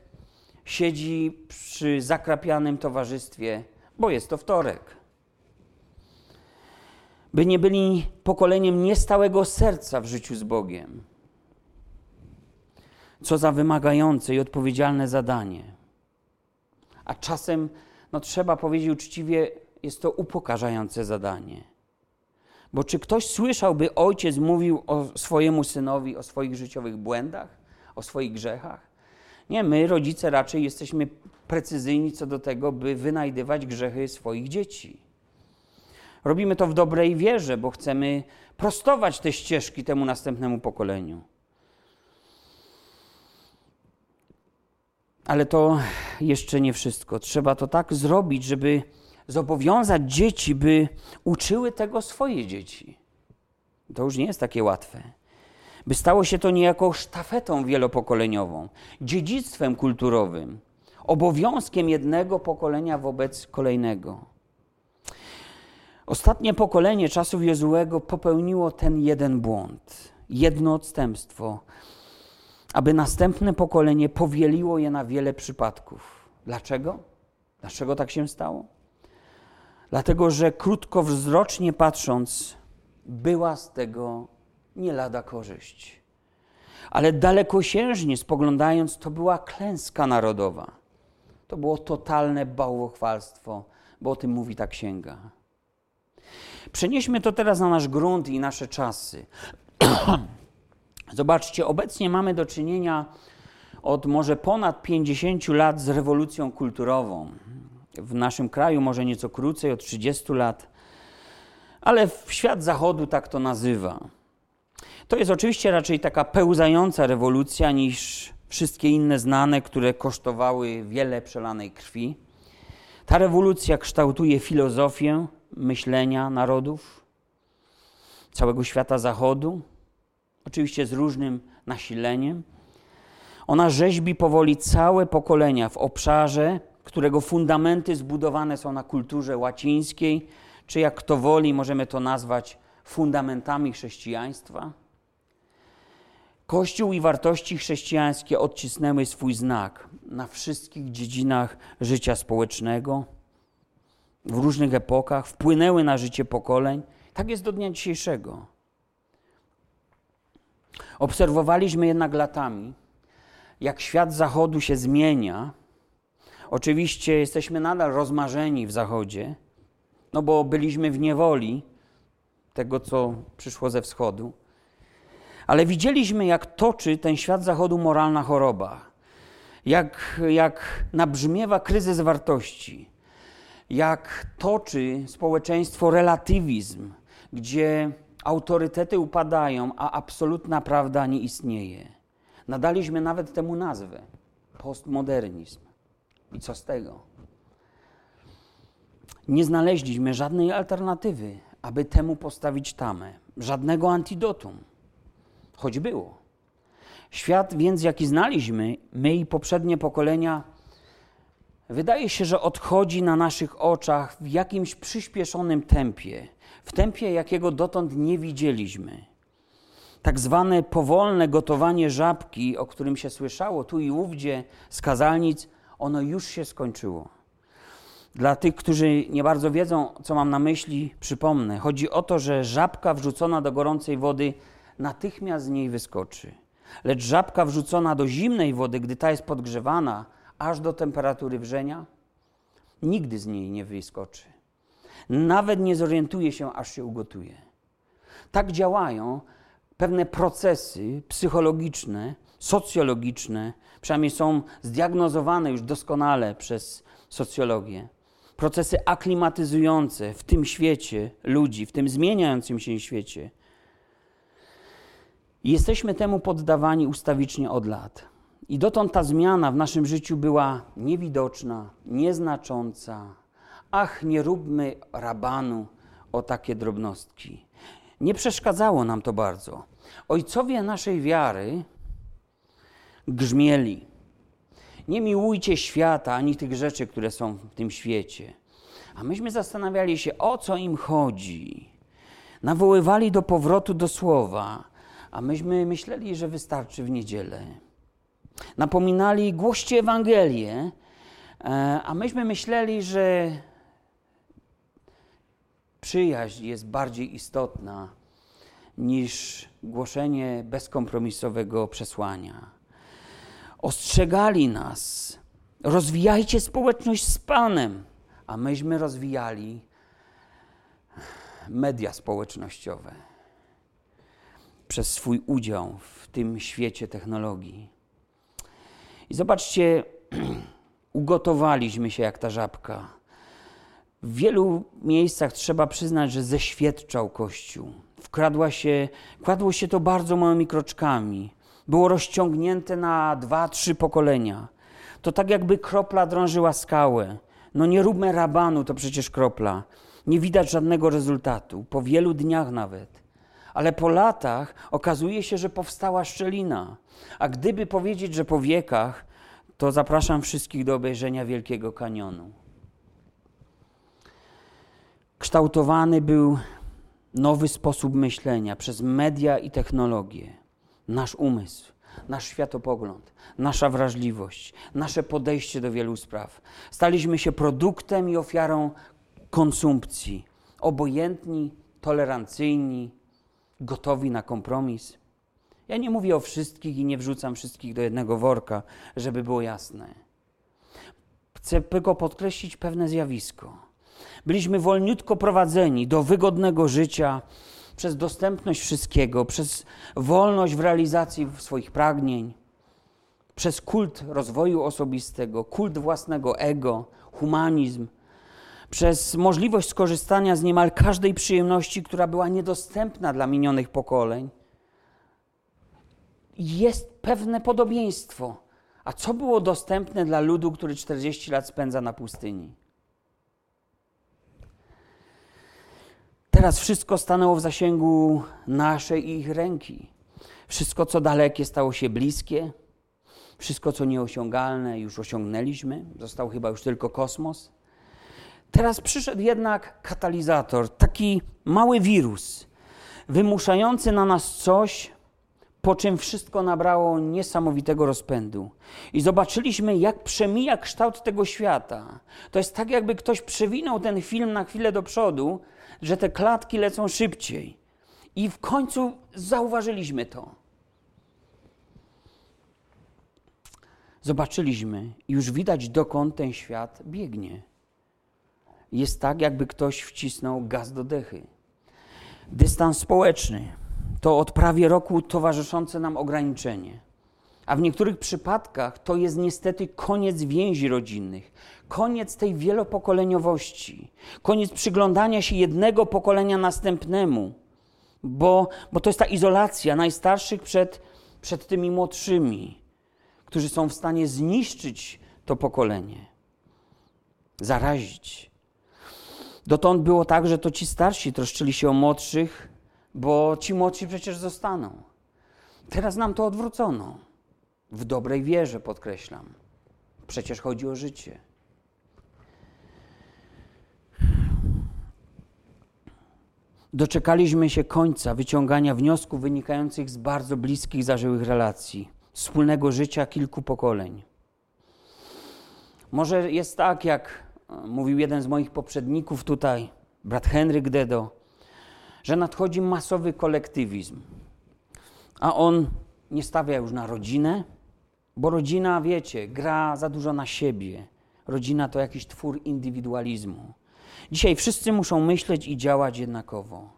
siedzi przy zakrapianym towarzystwie, bo jest to wtorek. By nie byli pokoleniem niestałego serca w życiu z Bogiem. Co za wymagające i odpowiedzialne zadanie. A czasem, no trzeba powiedzieć uczciwie, jest to upokarzające zadanie. Bo czy ktoś słyszał, by ojciec mówił o swojemu synowi o swoich życiowych błędach, o swoich grzechach? Nie, my, rodzice, raczej jesteśmy precyzyjni co do tego, by wynajdywać grzechy swoich dzieci. Robimy to w dobrej wierze, bo chcemy prostować te ścieżki temu następnemu pokoleniu. Ale to jeszcze nie wszystko. Trzeba to tak zrobić, żeby zobowiązać dzieci, by uczyły tego swoje dzieci. To już nie jest takie łatwe by stało się to niejako sztafetą wielopokoleniową, dziedzictwem kulturowym, obowiązkiem jednego pokolenia wobec kolejnego. Ostatnie pokolenie czasów Jezułego popełniło ten jeden błąd, jedno odstępstwo, aby następne pokolenie powieliło je na wiele przypadków. Dlaczego? Dlaczego tak się stało? Dlatego, że krótkowzrocznie patrząc, była z tego nie lada korzyść. Ale dalekosiężnie spoglądając, to była klęska narodowa. To było totalne bałwochwalstwo, bo o tym mówi ta księga. Przenieśmy to teraz na nasz grunt i nasze czasy. <clears throat> Zobaczcie, obecnie mamy do czynienia od może ponad 50 lat z rewolucją kulturową. W naszym kraju może nieco krócej, od 30 lat, ale świat zachodu tak to nazywa. To jest oczywiście raczej taka pełzająca rewolucja niż wszystkie inne znane, które kosztowały wiele przelanej krwi. Ta rewolucja kształtuje filozofię myślenia narodów, całego świata zachodu, oczywiście z różnym nasileniem. Ona rzeźbi powoli całe pokolenia w obszarze, którego fundamenty zbudowane są na kulturze łacińskiej, czy jak kto woli, możemy to nazwać fundamentami chrześcijaństwa. Kościół i wartości chrześcijańskie odcisnęły swój znak na wszystkich dziedzinach życia społecznego, w różnych epokach, wpłynęły na życie pokoleń. Tak jest do dnia dzisiejszego. Obserwowaliśmy jednak latami, jak świat zachodu się zmienia. Oczywiście jesteśmy nadal rozmarzeni w zachodzie, no bo byliśmy w niewoli tego, co przyszło ze wschodu Ale widzieliśmy, jak toczy ten świat zachodu moralna choroba, jak, jak nabrzmiewa kryzys wartości, jak toczy społeczeństwo relatywizm, gdzie autorytety upadają, a absolutna prawda nie istnieje. Nadaliśmy nawet temu nazwę postmodernizm. I co z tego? Nie znaleźliśmy żadnej alternatywy, aby temu postawić tamę, żadnego antidotum, choć było. Świat więc, jaki znaliśmy, my i poprzednie pokolenia, wydaje się, że odchodzi na naszych oczach w jakimś przyspieszonym tempie, w tempie, jakiego dotąd nie widzieliśmy. Tak zwane powolne gotowanie żabki, o którym się słyszało tu i ówdzie z kazalnic, ono już się skończyło. Dla tych, którzy nie bardzo wiedzą, co mam na myśli, przypomnę. Chodzi o to, że żabka wrzucona do gorącej wody natychmiast z niej wyskoczy. Lecz żabka wrzucona do zimnej wody, gdy ta jest podgrzewana aż do temperatury wrzenia, nigdy z niej nie wyskoczy. Nawet nie zorientuje się, aż się ugotuje. Tak działają pewne procesy psychologiczne, socjologiczne, przynajmniej są zdiagnozowane już doskonale przez socjologię. Procesy aklimatyzujące w tym świecie ludzi, w tym zmieniającym się świecie. jesteśmy temu poddawani ustawicznie od lat. I dotąd ta zmiana w naszym życiu była niewidoczna, nieznacząca. Ach, nie róbmy rabanu o takie drobnostki. Nie przeszkadzało nam to bardzo. Ojcowie naszej wiary grzmieli. Nie miłujcie świata ani tych rzeczy, które są w tym świecie. A myśmy zastanawiali się, o co im chodzi. Nawoływali do powrotu do słowa, a myśmy myśleli, że wystarczy w niedzielę. Napominali, głoście Ewangelię, e, a myśmy myśleli, że przyjaźń jest bardziej istotna niż głoszenie bezkompromisowego przesłania. Ostrzegali nas, rozwijajcie społeczność z Panem, a myśmy rozwijali media społecznościowe przez swój udział w tym świecie technologii. I zobaczcie, <clears throat> ugotowaliśmy się jak ta żabka. W wielu miejscach trzeba przyznać, że zeświadczał Kościół wkradła się, kładło się to bardzo małymi kroczkami. Było rozciągnięte na dwa, trzy pokolenia. To tak jakby kropla drążyła skałę. No nie róbmy rabanu, to przecież kropla. Nie widać żadnego rezultatu, po wielu dniach nawet. Ale po latach okazuje się, że powstała szczelina. A gdyby powiedzieć, że po wiekach, to zapraszam wszystkich do obejrzenia Wielkiego Kanionu. Kształtowany był nowy sposób myślenia przez media i technologię, nasz umysł, nasz światopogląd, nasza wrażliwość, nasze podejście do wielu spraw. Staliśmy się produktem i ofiarą konsumpcji, obojętni, tolerancyjni, gotowi na kompromis. Ja nie mówię o wszystkich i nie wrzucam wszystkich do jednego worka, żeby było jasne. Chcę tylko podkreślić pewne zjawisko Byliśmy wolniutko prowadzeni do wygodnego życia przez dostępność wszystkiego, przez wolność w realizacji swoich pragnień, przez kult rozwoju osobistego, kult własnego ego, humanizm, przez możliwość skorzystania z niemal każdej przyjemności, która była niedostępna dla minionych pokoleń. Jest pewne podobieństwo. A co było dostępne dla ludu, który 40 lat spędza na pustyni? Teraz wszystko stanęło w zasięgu naszej ich ręki. Wszystko, co dalekie, stało się bliskie. Wszystko, co nieosiągalne, już osiągnęliśmy. Został chyba już tylko kosmos. Teraz przyszedł jednak katalizator, taki mały wirus, wymuszający na nas coś, po czym wszystko nabrało niesamowitego rozpędu. I zobaczyliśmy, jak przemija kształt tego świata. To jest tak, jakby ktoś przewinął ten film na chwilę do przodu że te klatki lecą szybciej. I w końcu zauważyliśmy to. Zobaczyliśmy, już widać dokąd ten świat biegnie. Jest tak, jakby ktoś wcisnął gaz do dechy. Dystans społeczny, to od prawie roku towarzyszące nam ograniczenie. A w niektórych przypadkach to jest niestety koniec więzi rodzinnych, koniec tej wielopokoleniowości, koniec przyglądania się jednego pokolenia następnemu, bo, bo to jest ta izolacja najstarszych przed, przed tymi młodszymi, którzy są w stanie zniszczyć to pokolenie, zarazić. Dotąd było tak, że to ci starsi troszczyli się o młodszych, bo ci młodsi przecież zostaną. Teraz nam to odwrócono. W dobrej wierze, podkreślam. Przecież chodzi o życie. Doczekaliśmy się końca wyciągania wniosków wynikających z bardzo bliskich, zażyłych relacji, wspólnego życia kilku pokoleń. Może jest tak, jak e, mówił jeden z moich poprzedników tutaj, brat Henryk Dedo, że nadchodzi masowy kolektywizm, a on nie stawia już na rodzinę, bo rodzina, wiecie, gra za dużo na siebie. Rodzina to jakiś twór indywidualizmu. Dzisiaj wszyscy muszą myśleć i działać jednakowo.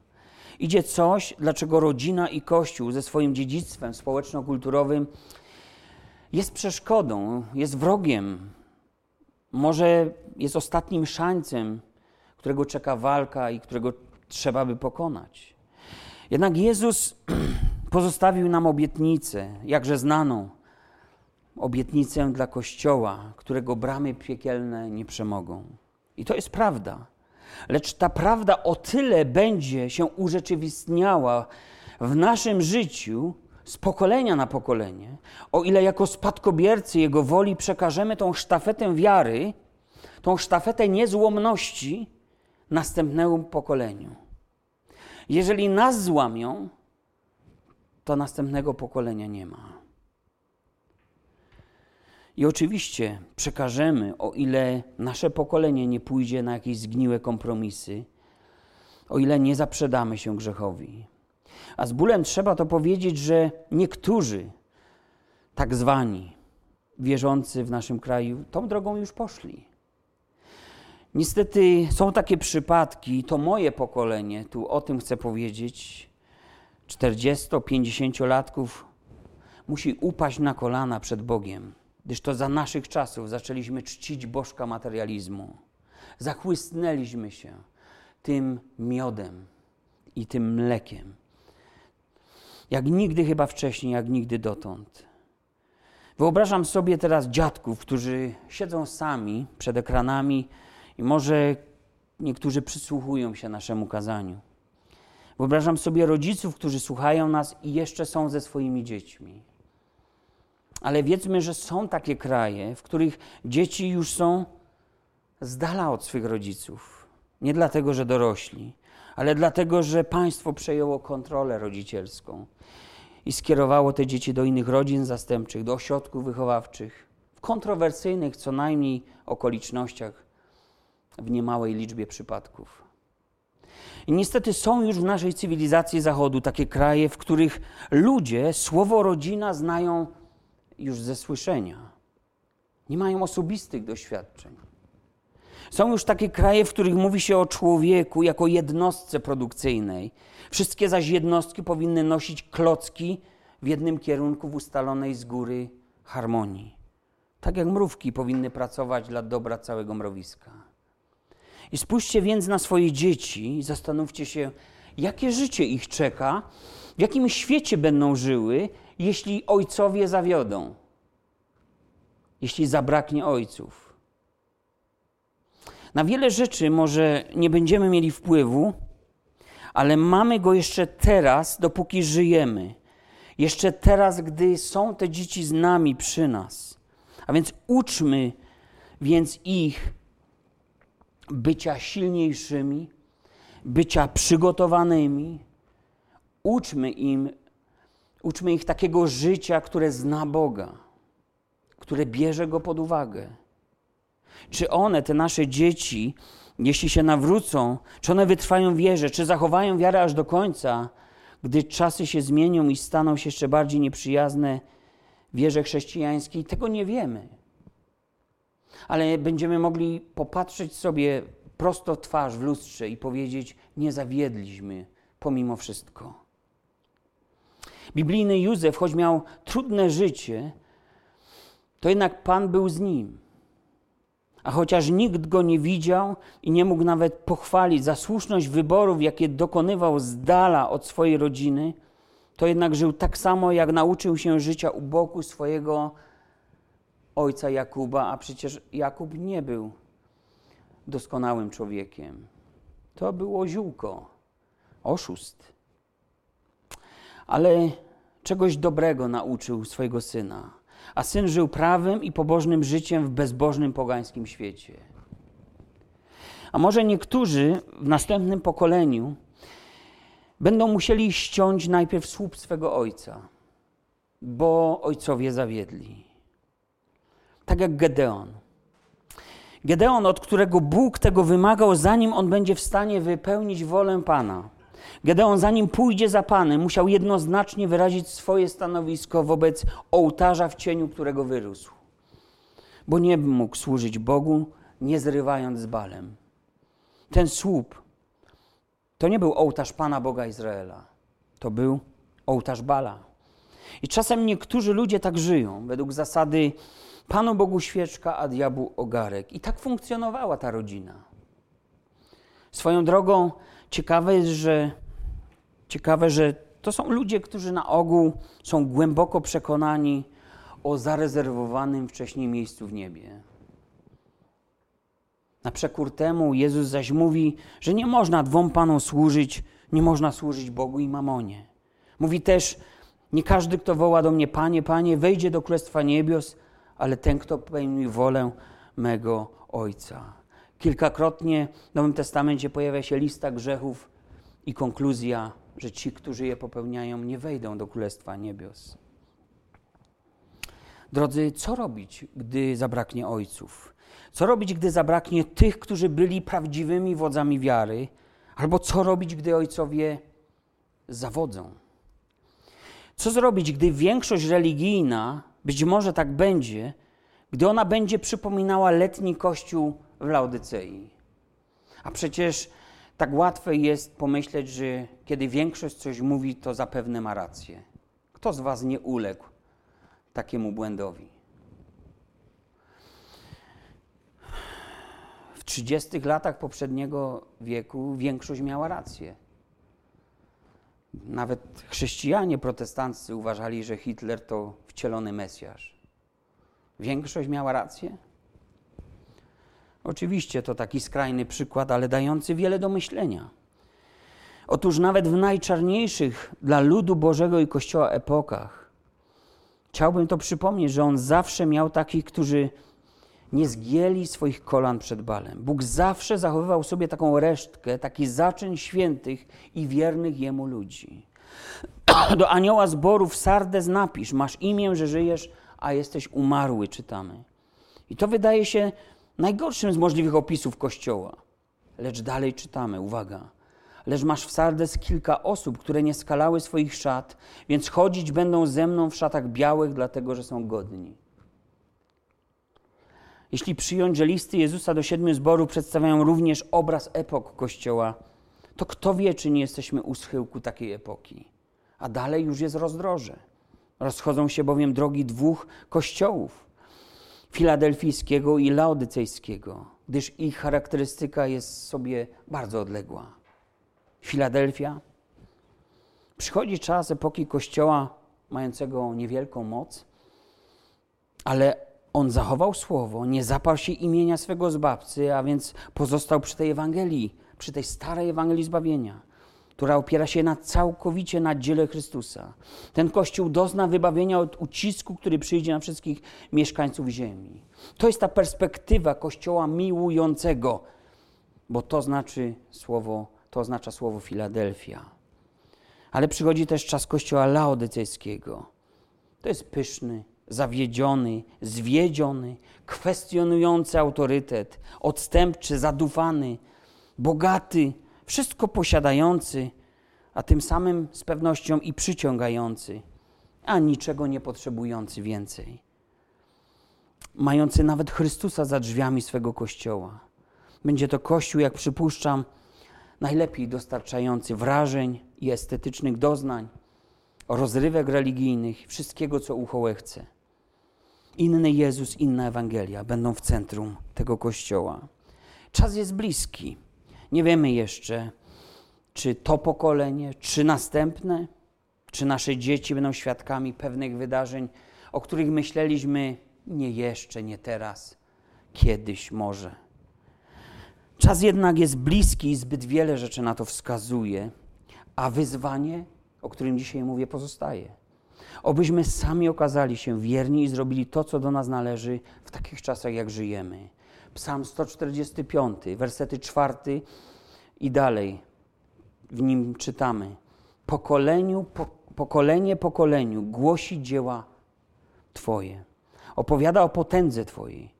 Idzie coś, dlaczego rodzina i Kościół ze swoim dziedzictwem społeczno-kulturowym jest przeszkodą, jest wrogiem. Może jest ostatnim szańcem, którego czeka walka i którego trzeba by pokonać. Jednak Jezus <clears throat> pozostawił nam obietnicę, jakże znaną, obietnicę dla Kościoła, którego bramy piekielne nie przemogą. I to jest prawda. Lecz ta prawda o tyle będzie się urzeczywistniała w naszym życiu z pokolenia na pokolenie, o ile jako spadkobiercy Jego woli przekażemy tą sztafetę wiary, tą sztafetę niezłomności następnemu pokoleniu. Jeżeli nas złamią, to następnego pokolenia nie ma. I oczywiście przekażemy, o ile nasze pokolenie nie pójdzie na jakieś zgniłe kompromisy, o ile nie zaprzedamy się grzechowi. A z bólem trzeba to powiedzieć, że niektórzy, tak zwani, wierzący w naszym kraju, tą drogą już poszli. Niestety są takie przypadki, to moje pokolenie, tu o tym chcę powiedzieć, 40-50-latków musi upaść na kolana przed Bogiem gdyż to za naszych czasów zaczęliśmy czcić bożka materializmu. Zachłysnęliśmy się tym miodem i tym mlekiem. Jak nigdy chyba wcześniej, jak nigdy dotąd. Wyobrażam sobie teraz dziadków, którzy siedzą sami przed ekranami i może niektórzy przysłuchują się naszemu kazaniu. Wyobrażam sobie rodziców, którzy słuchają nas i jeszcze są ze swoimi dziećmi. Ale wiedzmy, że są takie kraje, w których dzieci już są z dala od swych rodziców. Nie dlatego, że dorośli, ale dlatego, że państwo przejęło kontrolę rodzicielską i skierowało te dzieci do innych rodzin zastępczych, do ośrodków wychowawczych, w kontrowersyjnych co najmniej okolicznościach, w niemałej liczbie przypadków. I niestety są już w naszej cywilizacji Zachodu takie kraje, w których ludzie słowo rodzina znają już ze słyszenia. Nie mają osobistych doświadczeń. Są już takie kraje, w których mówi się o człowieku jako jednostce produkcyjnej. Wszystkie zaś jednostki powinny nosić klocki w jednym kierunku w ustalonej z góry harmonii. Tak jak mrówki powinny pracować dla dobra całego mrowiska. I spójrzcie więc na swoje dzieci i zastanówcie się, jakie życie ich czeka, w jakim świecie będą żyły, jeśli ojcowie zawiodą, jeśli zabraknie ojców. Na wiele rzeczy może nie będziemy mieli wpływu, ale mamy go jeszcze teraz, dopóki żyjemy. Jeszcze teraz, gdy są te dzieci z nami przy nas. A więc uczmy więc ich bycia silniejszymi, bycia przygotowanymi. Uczmy im Uczmy ich takiego życia, które zna Boga, które bierze Go pod uwagę. Czy one, te nasze dzieci, jeśli się nawrócą, czy one wytrwają wierze, czy zachowają wiarę aż do końca, gdy czasy się zmienią i staną się jeszcze bardziej nieprzyjazne wierze chrześcijańskiej, tego nie wiemy. Ale będziemy mogli popatrzeć sobie prosto w twarz w lustrze i powiedzieć: Nie zawiedliśmy pomimo wszystko. Biblijny Józef, choć miał trudne życie, to jednak Pan był z nim. A chociaż nikt go nie widział i nie mógł nawet pochwalić za słuszność wyborów, jakie dokonywał z dala od swojej rodziny, to jednak żył tak samo, jak nauczył się życia u boku swojego ojca Jakuba, a przecież Jakub nie był doskonałym człowiekiem. To było ziółko, oszust. Ale czegoś dobrego nauczył swojego syna. A syn żył prawym i pobożnym życiem w bezbożnym pogańskim świecie. A może niektórzy w następnym pokoleniu będą musieli ściąć najpierw słup swego ojca, bo ojcowie zawiedli. Tak jak Gedeon. Gedeon, od którego Bóg tego wymagał, zanim on będzie w stanie wypełnić wolę Pana. Gedeon, zanim pójdzie za Panem, musiał jednoznacznie wyrazić swoje stanowisko wobec ołtarza, w cieniu którego wyrósł. Bo nie mógł służyć Bogu, nie zrywając z balem. Ten słup to nie był ołtarz Pana Boga Izraela. To był ołtarz Bala. I czasem niektórzy ludzie tak żyją, według zasady Panu Bogu świeczka, a diabłu ogarek. I tak funkcjonowała ta rodzina. Swoją drogą ciekawe jest, że ciekawe, że to są ludzie, którzy na ogół są głęboko przekonani o zarezerwowanym wcześniej miejscu w niebie. Na przekór temu Jezus zaś mówi, że nie można dwom panom służyć, nie można służyć Bogu i mamonie. Mówi też, nie każdy, kto woła do mnie, Panie, Panie, wejdzie do Królestwa Niebios, ale ten, kto pełni wolę mego Ojca. Kilkakrotnie w Nowym Testamencie pojawia się lista grzechów i konkluzja, że ci, którzy je popełniają, nie wejdą do Królestwa Niebios. Drodzy, co robić, gdy zabraknie ojców? Co robić, gdy zabraknie tych, którzy byli prawdziwymi wodzami wiary? Albo co robić, gdy ojcowie zawodzą? Co zrobić, gdy większość religijna, być może tak będzie, gdy ona będzie przypominała letni kościół w Laodycei? A przecież tak łatwe jest pomyśleć, że kiedy większość coś mówi, to zapewne ma rację. Kto z Was nie uległ takiemu błędowi? W 30 latach poprzedniego wieku większość miała rację. Nawet chrześcijanie protestanccy uważali, że Hitler to wcielony Mesjasz. Większość miała rację? Oczywiście to taki skrajny przykład, ale dający wiele do myślenia. Otóż nawet w najczarniejszych dla ludu Bożego i Kościoła epokach, chciałbym to przypomnieć, że on zawsze miał takich, którzy nie zgięli swoich kolan przed Balem. Bóg zawsze zachowywał sobie taką resztkę, taki zaczyn świętych i wiernych Jemu ludzi. <clears throat> Do anioła zborów Sardes napisz, masz imię, że żyjesz, a jesteś umarły, czytamy. I to wydaje się najgorszym z możliwych opisów Kościoła. Lecz dalej czytamy, uwaga. Lecz masz w Sardes kilka osób, które nie skalały swoich szat, więc chodzić będą ze mną w szatach białych, dlatego że są godni. Jeśli przyjąć, że listy Jezusa do siedmiu zborów przedstawiają również obraz epok Kościoła, to kto wie, czy nie jesteśmy u schyłku takiej epoki. A dalej już jest rozdroże. Rozchodzą się bowiem drogi dwóch kościołów filadelfijskiego i laodycejskiego, gdyż ich charakterystyka jest sobie bardzo odległa. Filadelfia. Przychodzi czas epoki Kościoła mającego niewielką moc, ale on zachował słowo, nie zaparł się imienia swego zbawcy, a więc pozostał przy tej Ewangelii, przy tej starej Ewangelii zbawienia która opiera się na całkowicie na dziele Chrystusa. Ten Kościół dozna wybawienia od ucisku, który przyjdzie na wszystkich mieszkańców ziemi. To jest ta perspektywa Kościoła miłującego, bo to znaczy słowo, to oznacza słowo Filadelfia. Ale przychodzi też czas Kościoła laodycejskiego. To jest pyszny, zawiedziony, zwiedziony, kwestionujący autorytet, odstępczy, zadufany, bogaty, wszystko posiadający, a tym samym z pewnością i przyciągający, a niczego nie potrzebujący więcej. Mający nawet Chrystusa za drzwiami swego kościoła. Będzie to kościół, jak przypuszczam, najlepiej dostarczający wrażeń i estetycznych doznań, rozrywek religijnych, wszystkiego, co ucho chce. Inny Jezus, inna Ewangelia będą w centrum tego kościoła. Czas jest bliski. Nie wiemy jeszcze, czy to pokolenie, czy następne, czy nasze dzieci będą świadkami pewnych wydarzeń, o których myśleliśmy nie jeszcze, nie teraz, kiedyś może. Czas jednak jest bliski i zbyt wiele rzeczy na to wskazuje, a wyzwanie, o którym dzisiaj mówię, pozostaje. Obyśmy sami okazali się wierni i zrobili to, co do nas należy w takich czasach, jak żyjemy. Psalm 145, wersety czwarty i dalej. W nim czytamy: Pokoleniu, po, pokolenie pokoleniu głosi dzieła Twoje. Opowiada o potędze Twojej.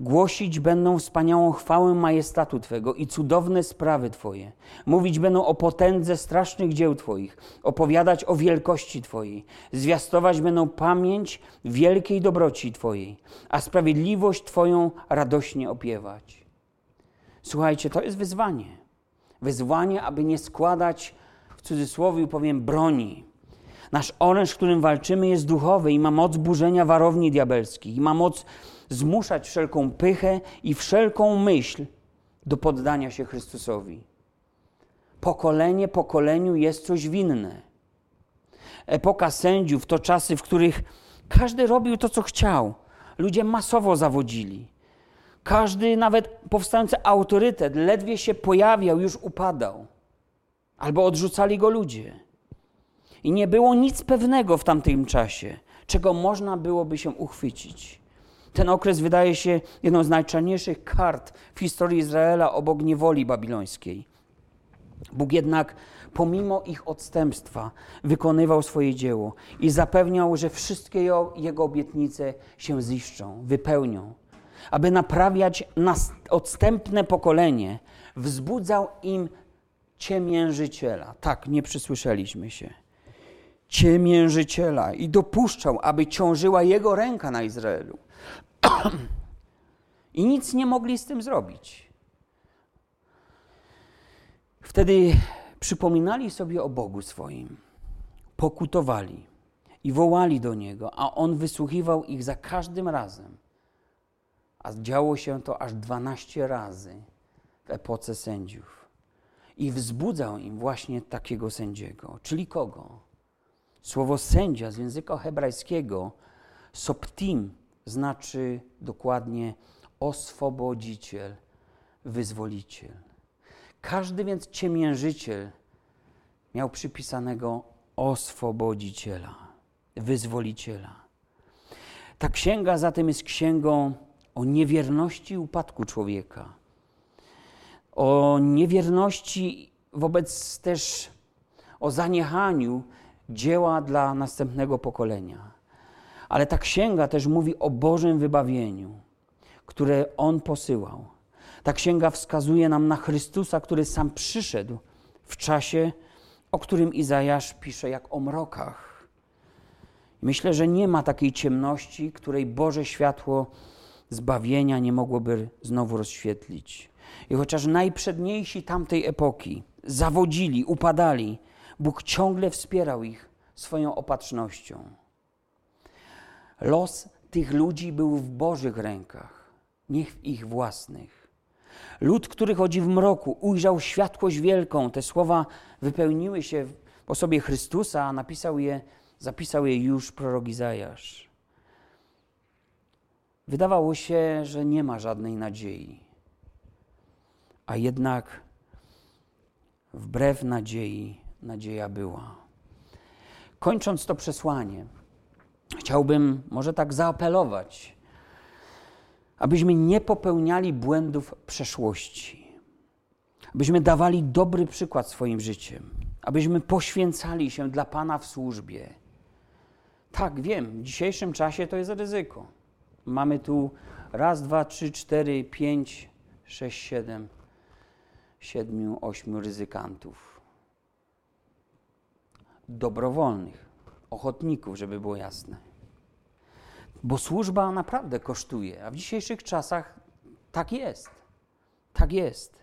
Głosić będą wspaniałą chwałę majestatu Twego i cudowne sprawy Twoje. Mówić będą o potędze strasznych dzieł Twoich, opowiadać o wielkości Twojej. Zwiastować będą pamięć wielkiej dobroci Twojej, a sprawiedliwość Twoją radośnie opiewać. Słuchajcie, to jest wyzwanie. Wyzwanie, aby nie składać, w cudzysłowie powiem, broni. Nasz oręż, którym walczymy, jest duchowy i ma moc burzenia warowni diabelskich, i ma moc zmuszać wszelką pychę i wszelką myśl do poddania się Chrystusowi. Pokolenie pokoleniu jest coś winne. Epoka sędziów to czasy, w których każdy robił to, co chciał. Ludzie masowo zawodzili. Każdy, nawet powstający autorytet, ledwie się pojawiał, już upadał. Albo odrzucali go ludzie. I nie było nic pewnego w tamtym czasie, czego można byłoby się uchwycić. Ten okres wydaje się jedną z najczarniejszych kart w historii Izraela obok niewoli babilońskiej. Bóg jednak, pomimo ich odstępstwa, wykonywał swoje dzieło i zapewniał, że wszystkie jego obietnice się ziszczą, wypełnią. Aby naprawiać odstępne pokolenie, wzbudzał im ciemiężyciela. Tak, nie przysłyszeliśmy się. Ciemiężyciela i dopuszczał, aby ciążyła jego ręka na Izraelu. <clears throat> I nic nie mogli z tym zrobić. Wtedy przypominali sobie o Bogu swoim, pokutowali i wołali do Niego, a On wysłuchiwał ich za każdym razem. A działo się to aż 12 razy w epoce sędziów. I wzbudzał im właśnie takiego sędziego. Czyli kogo? Słowo sędzia z języka hebrajskiego, soptim, znaczy dokładnie oswobodziciel, wyzwoliciel. Każdy więc ciemiężyciel miał przypisanego oswobodziciela, wyzwoliciela. Ta księga zatem jest księgą o niewierności i upadku człowieka, o niewierności wobec też o zaniechaniu dzieła dla następnego pokolenia. Ale ta księga też mówi o Bożym wybawieniu, które On posyłał. Ta księga wskazuje nam na Chrystusa, który sam przyszedł w czasie, o którym Izajasz pisze jak o mrokach. Myślę, że nie ma takiej ciemności, której Boże światło zbawienia nie mogłoby znowu rozświetlić. I chociaż najprzedniejsi tamtej epoki zawodzili, upadali, Bóg ciągle wspierał ich swoją opatrznością. Los tych ludzi był w Bożych rękach, nie w ich własnych. Lud, który chodzi w mroku, ujrzał światłość wielką. Te słowa wypełniły się w osobie Chrystusa, a napisał je, zapisał je już prorok Izajasz. Wydawało się, że nie ma żadnej nadziei. A jednak wbrew nadziei, nadzieja była. Kończąc to przesłanie, chciałbym może tak zaapelować, abyśmy nie popełniali błędów przeszłości, abyśmy dawali dobry przykład swoim życiem, abyśmy poświęcali się dla Pana w służbie. Tak, wiem, w dzisiejszym czasie to jest ryzyko. Mamy tu raz, dwa, trzy, cztery, pięć, sześć, siedem, siedmiu, ośmiu ryzykantów. Dobrowolnych ochotników, żeby było jasne. Bo służba naprawdę kosztuje, a w dzisiejszych czasach tak jest. Tak jest.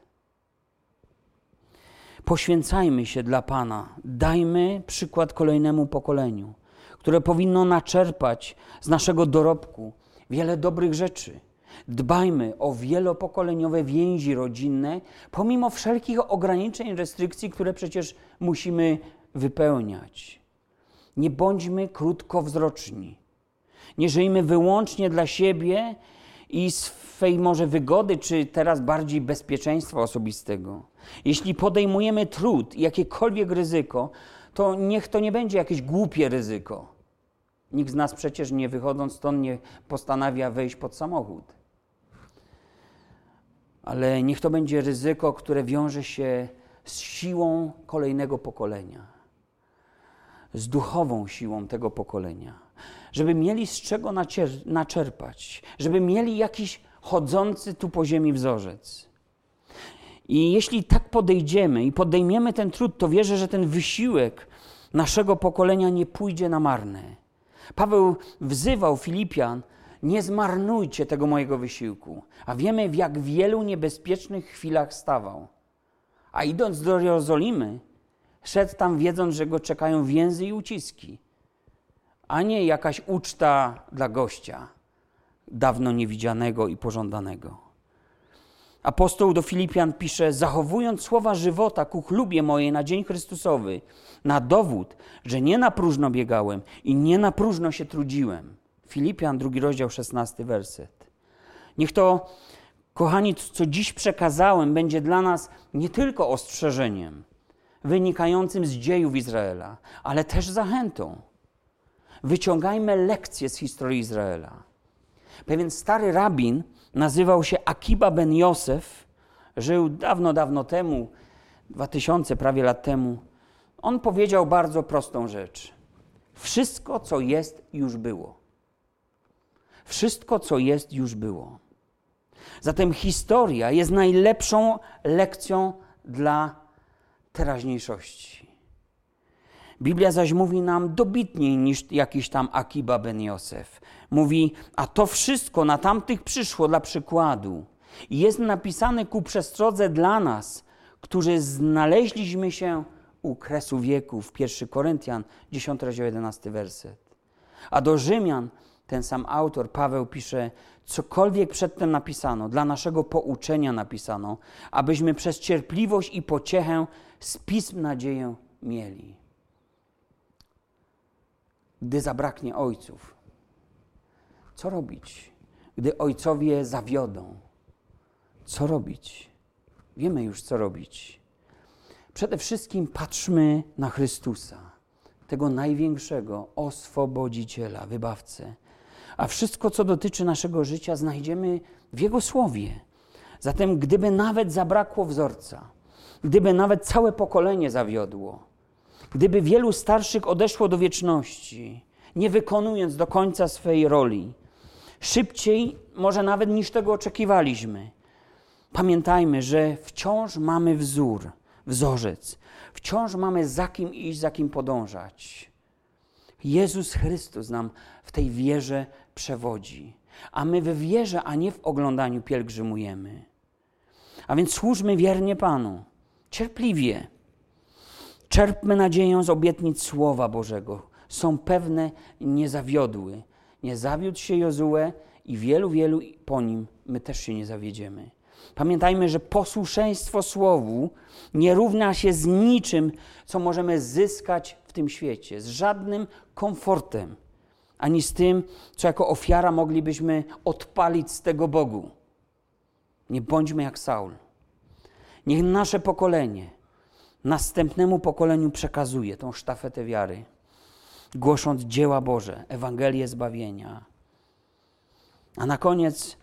Poświęcajmy się dla Pana. Dajmy przykład kolejnemu pokoleniu, które powinno naczerpać z naszego dorobku wiele dobrych rzeczy. Dbajmy o wielopokoleniowe więzi rodzinne, pomimo wszelkich ograniczeń, restrykcji, które przecież musimy wypełniać. Nie bądźmy krótkowzroczni. Nie żyjmy wyłącznie dla siebie i swej może wygody, czy teraz bardziej bezpieczeństwa osobistego. Jeśli podejmujemy trud i jakiekolwiek ryzyko, to niech to nie będzie jakieś głupie ryzyko. Nikt z nas przecież nie wychodząc stąd nie postanawia wejść pod samochód. Ale niech to będzie ryzyko, które wiąże się z siłą kolejnego pokolenia, z duchową siłą tego pokolenia, żeby mieli z czego naczerpać, żeby mieli jakiś chodzący tu po ziemi wzorzec. I jeśli tak podejdziemy i podejmiemy ten trud, to wierzę, że ten wysiłek naszego pokolenia nie pójdzie na marne. Paweł wzywał Filipian, nie zmarnujcie tego mojego wysiłku. A wiemy, w jak wielu niebezpiecznych chwilach stawał. A idąc do Jerozolimy, szedł tam wiedząc, że go czekają więzy i uciski, a nie jakaś uczta dla gościa, dawno niewidzianego i pożądanego. Apostoł do Filipian pisze: Zachowując słowa żywota ku chlubie mojej na dzień Chrystusowy, na dowód, że nie na próżno biegałem i nie na próżno się trudziłem. Filipian, drugi rozdział, szesnasty werset. Niech to, kochani, co dziś przekazałem, będzie dla nas nie tylko ostrzeżeniem wynikającym z dziejów Izraela, ale też zachętą. Wyciągajmy lekcje z historii Izraela. Pewien stary rabin nazywał się Akiba ben Josef, żył dawno, dawno temu, dwa tysiące prawie lat temu. On powiedział bardzo prostą rzecz. Wszystko, co jest, już było. Wszystko, co jest, już było. Zatem historia jest najlepszą lekcją dla teraźniejszości. Biblia zaś mówi nam dobitniej niż jakiś tam Akiba ben Josef. Mówi, a to wszystko na tamtych przyszło dla przykładu. I jest napisane ku przestrodze dla nas, którzy znaleźliśmy się u kresu wieków. 1 Koryntian, 10 rozdział 11 werset. A do Rzymian ten sam autor, Paweł, pisze: Cokolwiek przedtem napisano, dla naszego pouczenia napisano, abyśmy przez cierpliwość i pociechę z pism nadzieję mieli. Gdy zabraknie ojców, co robić? Gdy ojcowie zawiodą, co robić? Wiemy już, co robić. Przede wszystkim patrzmy na Chrystusa, tego największego oswobodziciela, wybawcę a wszystko, co dotyczy naszego życia, znajdziemy w Jego słowie. Zatem, gdyby nawet zabrakło wzorca, gdyby nawet całe pokolenie zawiodło, gdyby wielu starszych odeszło do wieczności, nie wykonując do końca swojej roli, szybciej może nawet niż tego oczekiwaliśmy, pamiętajmy, że wciąż mamy wzór, wzorzec, wciąż mamy za kim iść, za kim podążać. Jezus Chrystus nam w tej wierze przewodzi. A my w wierze, a nie w oglądaniu pielgrzymujemy. A więc służmy wiernie Panu, cierpliwie. Czerpmy nadzieję z obietnic Słowa Bożego. Są pewne, nie zawiodły. Nie zawiódł się Jozue i wielu, wielu po nim my też się nie zawiedziemy. Pamiętajmy, że posłuszeństwo Słowu nie równa się z niczym, co możemy zyskać w tym świecie, z żadnym komfortem ani z tym, co jako ofiara moglibyśmy odpalić z tego Bogu. Nie bądźmy jak Saul. Niech nasze pokolenie następnemu pokoleniu przekazuje tą sztafetę wiary, głosząc dzieła Boże, Ewangelię zbawienia. A na koniec,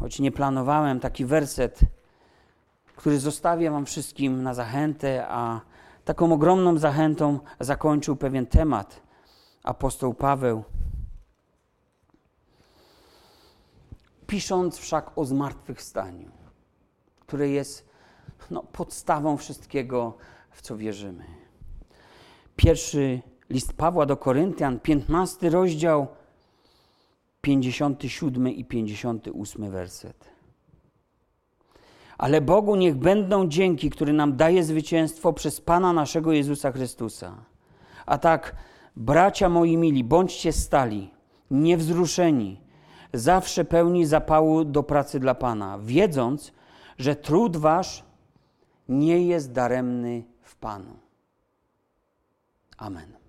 choć nie planowałem, taki werset, który zostawię Wam wszystkim na zachętę, a taką ogromną zachętą zakończył pewien temat apostoł Paweł. Pisząc wszak o zmartwychwstaniu, które jest no, podstawą wszystkiego, w co wierzymy. Pierwszy list Pawła do Koryntian, 15 rozdział, 57 i 58 werset. Ale Bogu niech będą dzięki, który nam daje zwycięstwo przez Pana naszego Jezusa Chrystusa. A tak, bracia moi mili, bądźcie stali, niewzruszeni, zawsze pełni zapału do pracy dla Pana, wiedząc, że trud wasz nie jest daremny w Panu. Amen.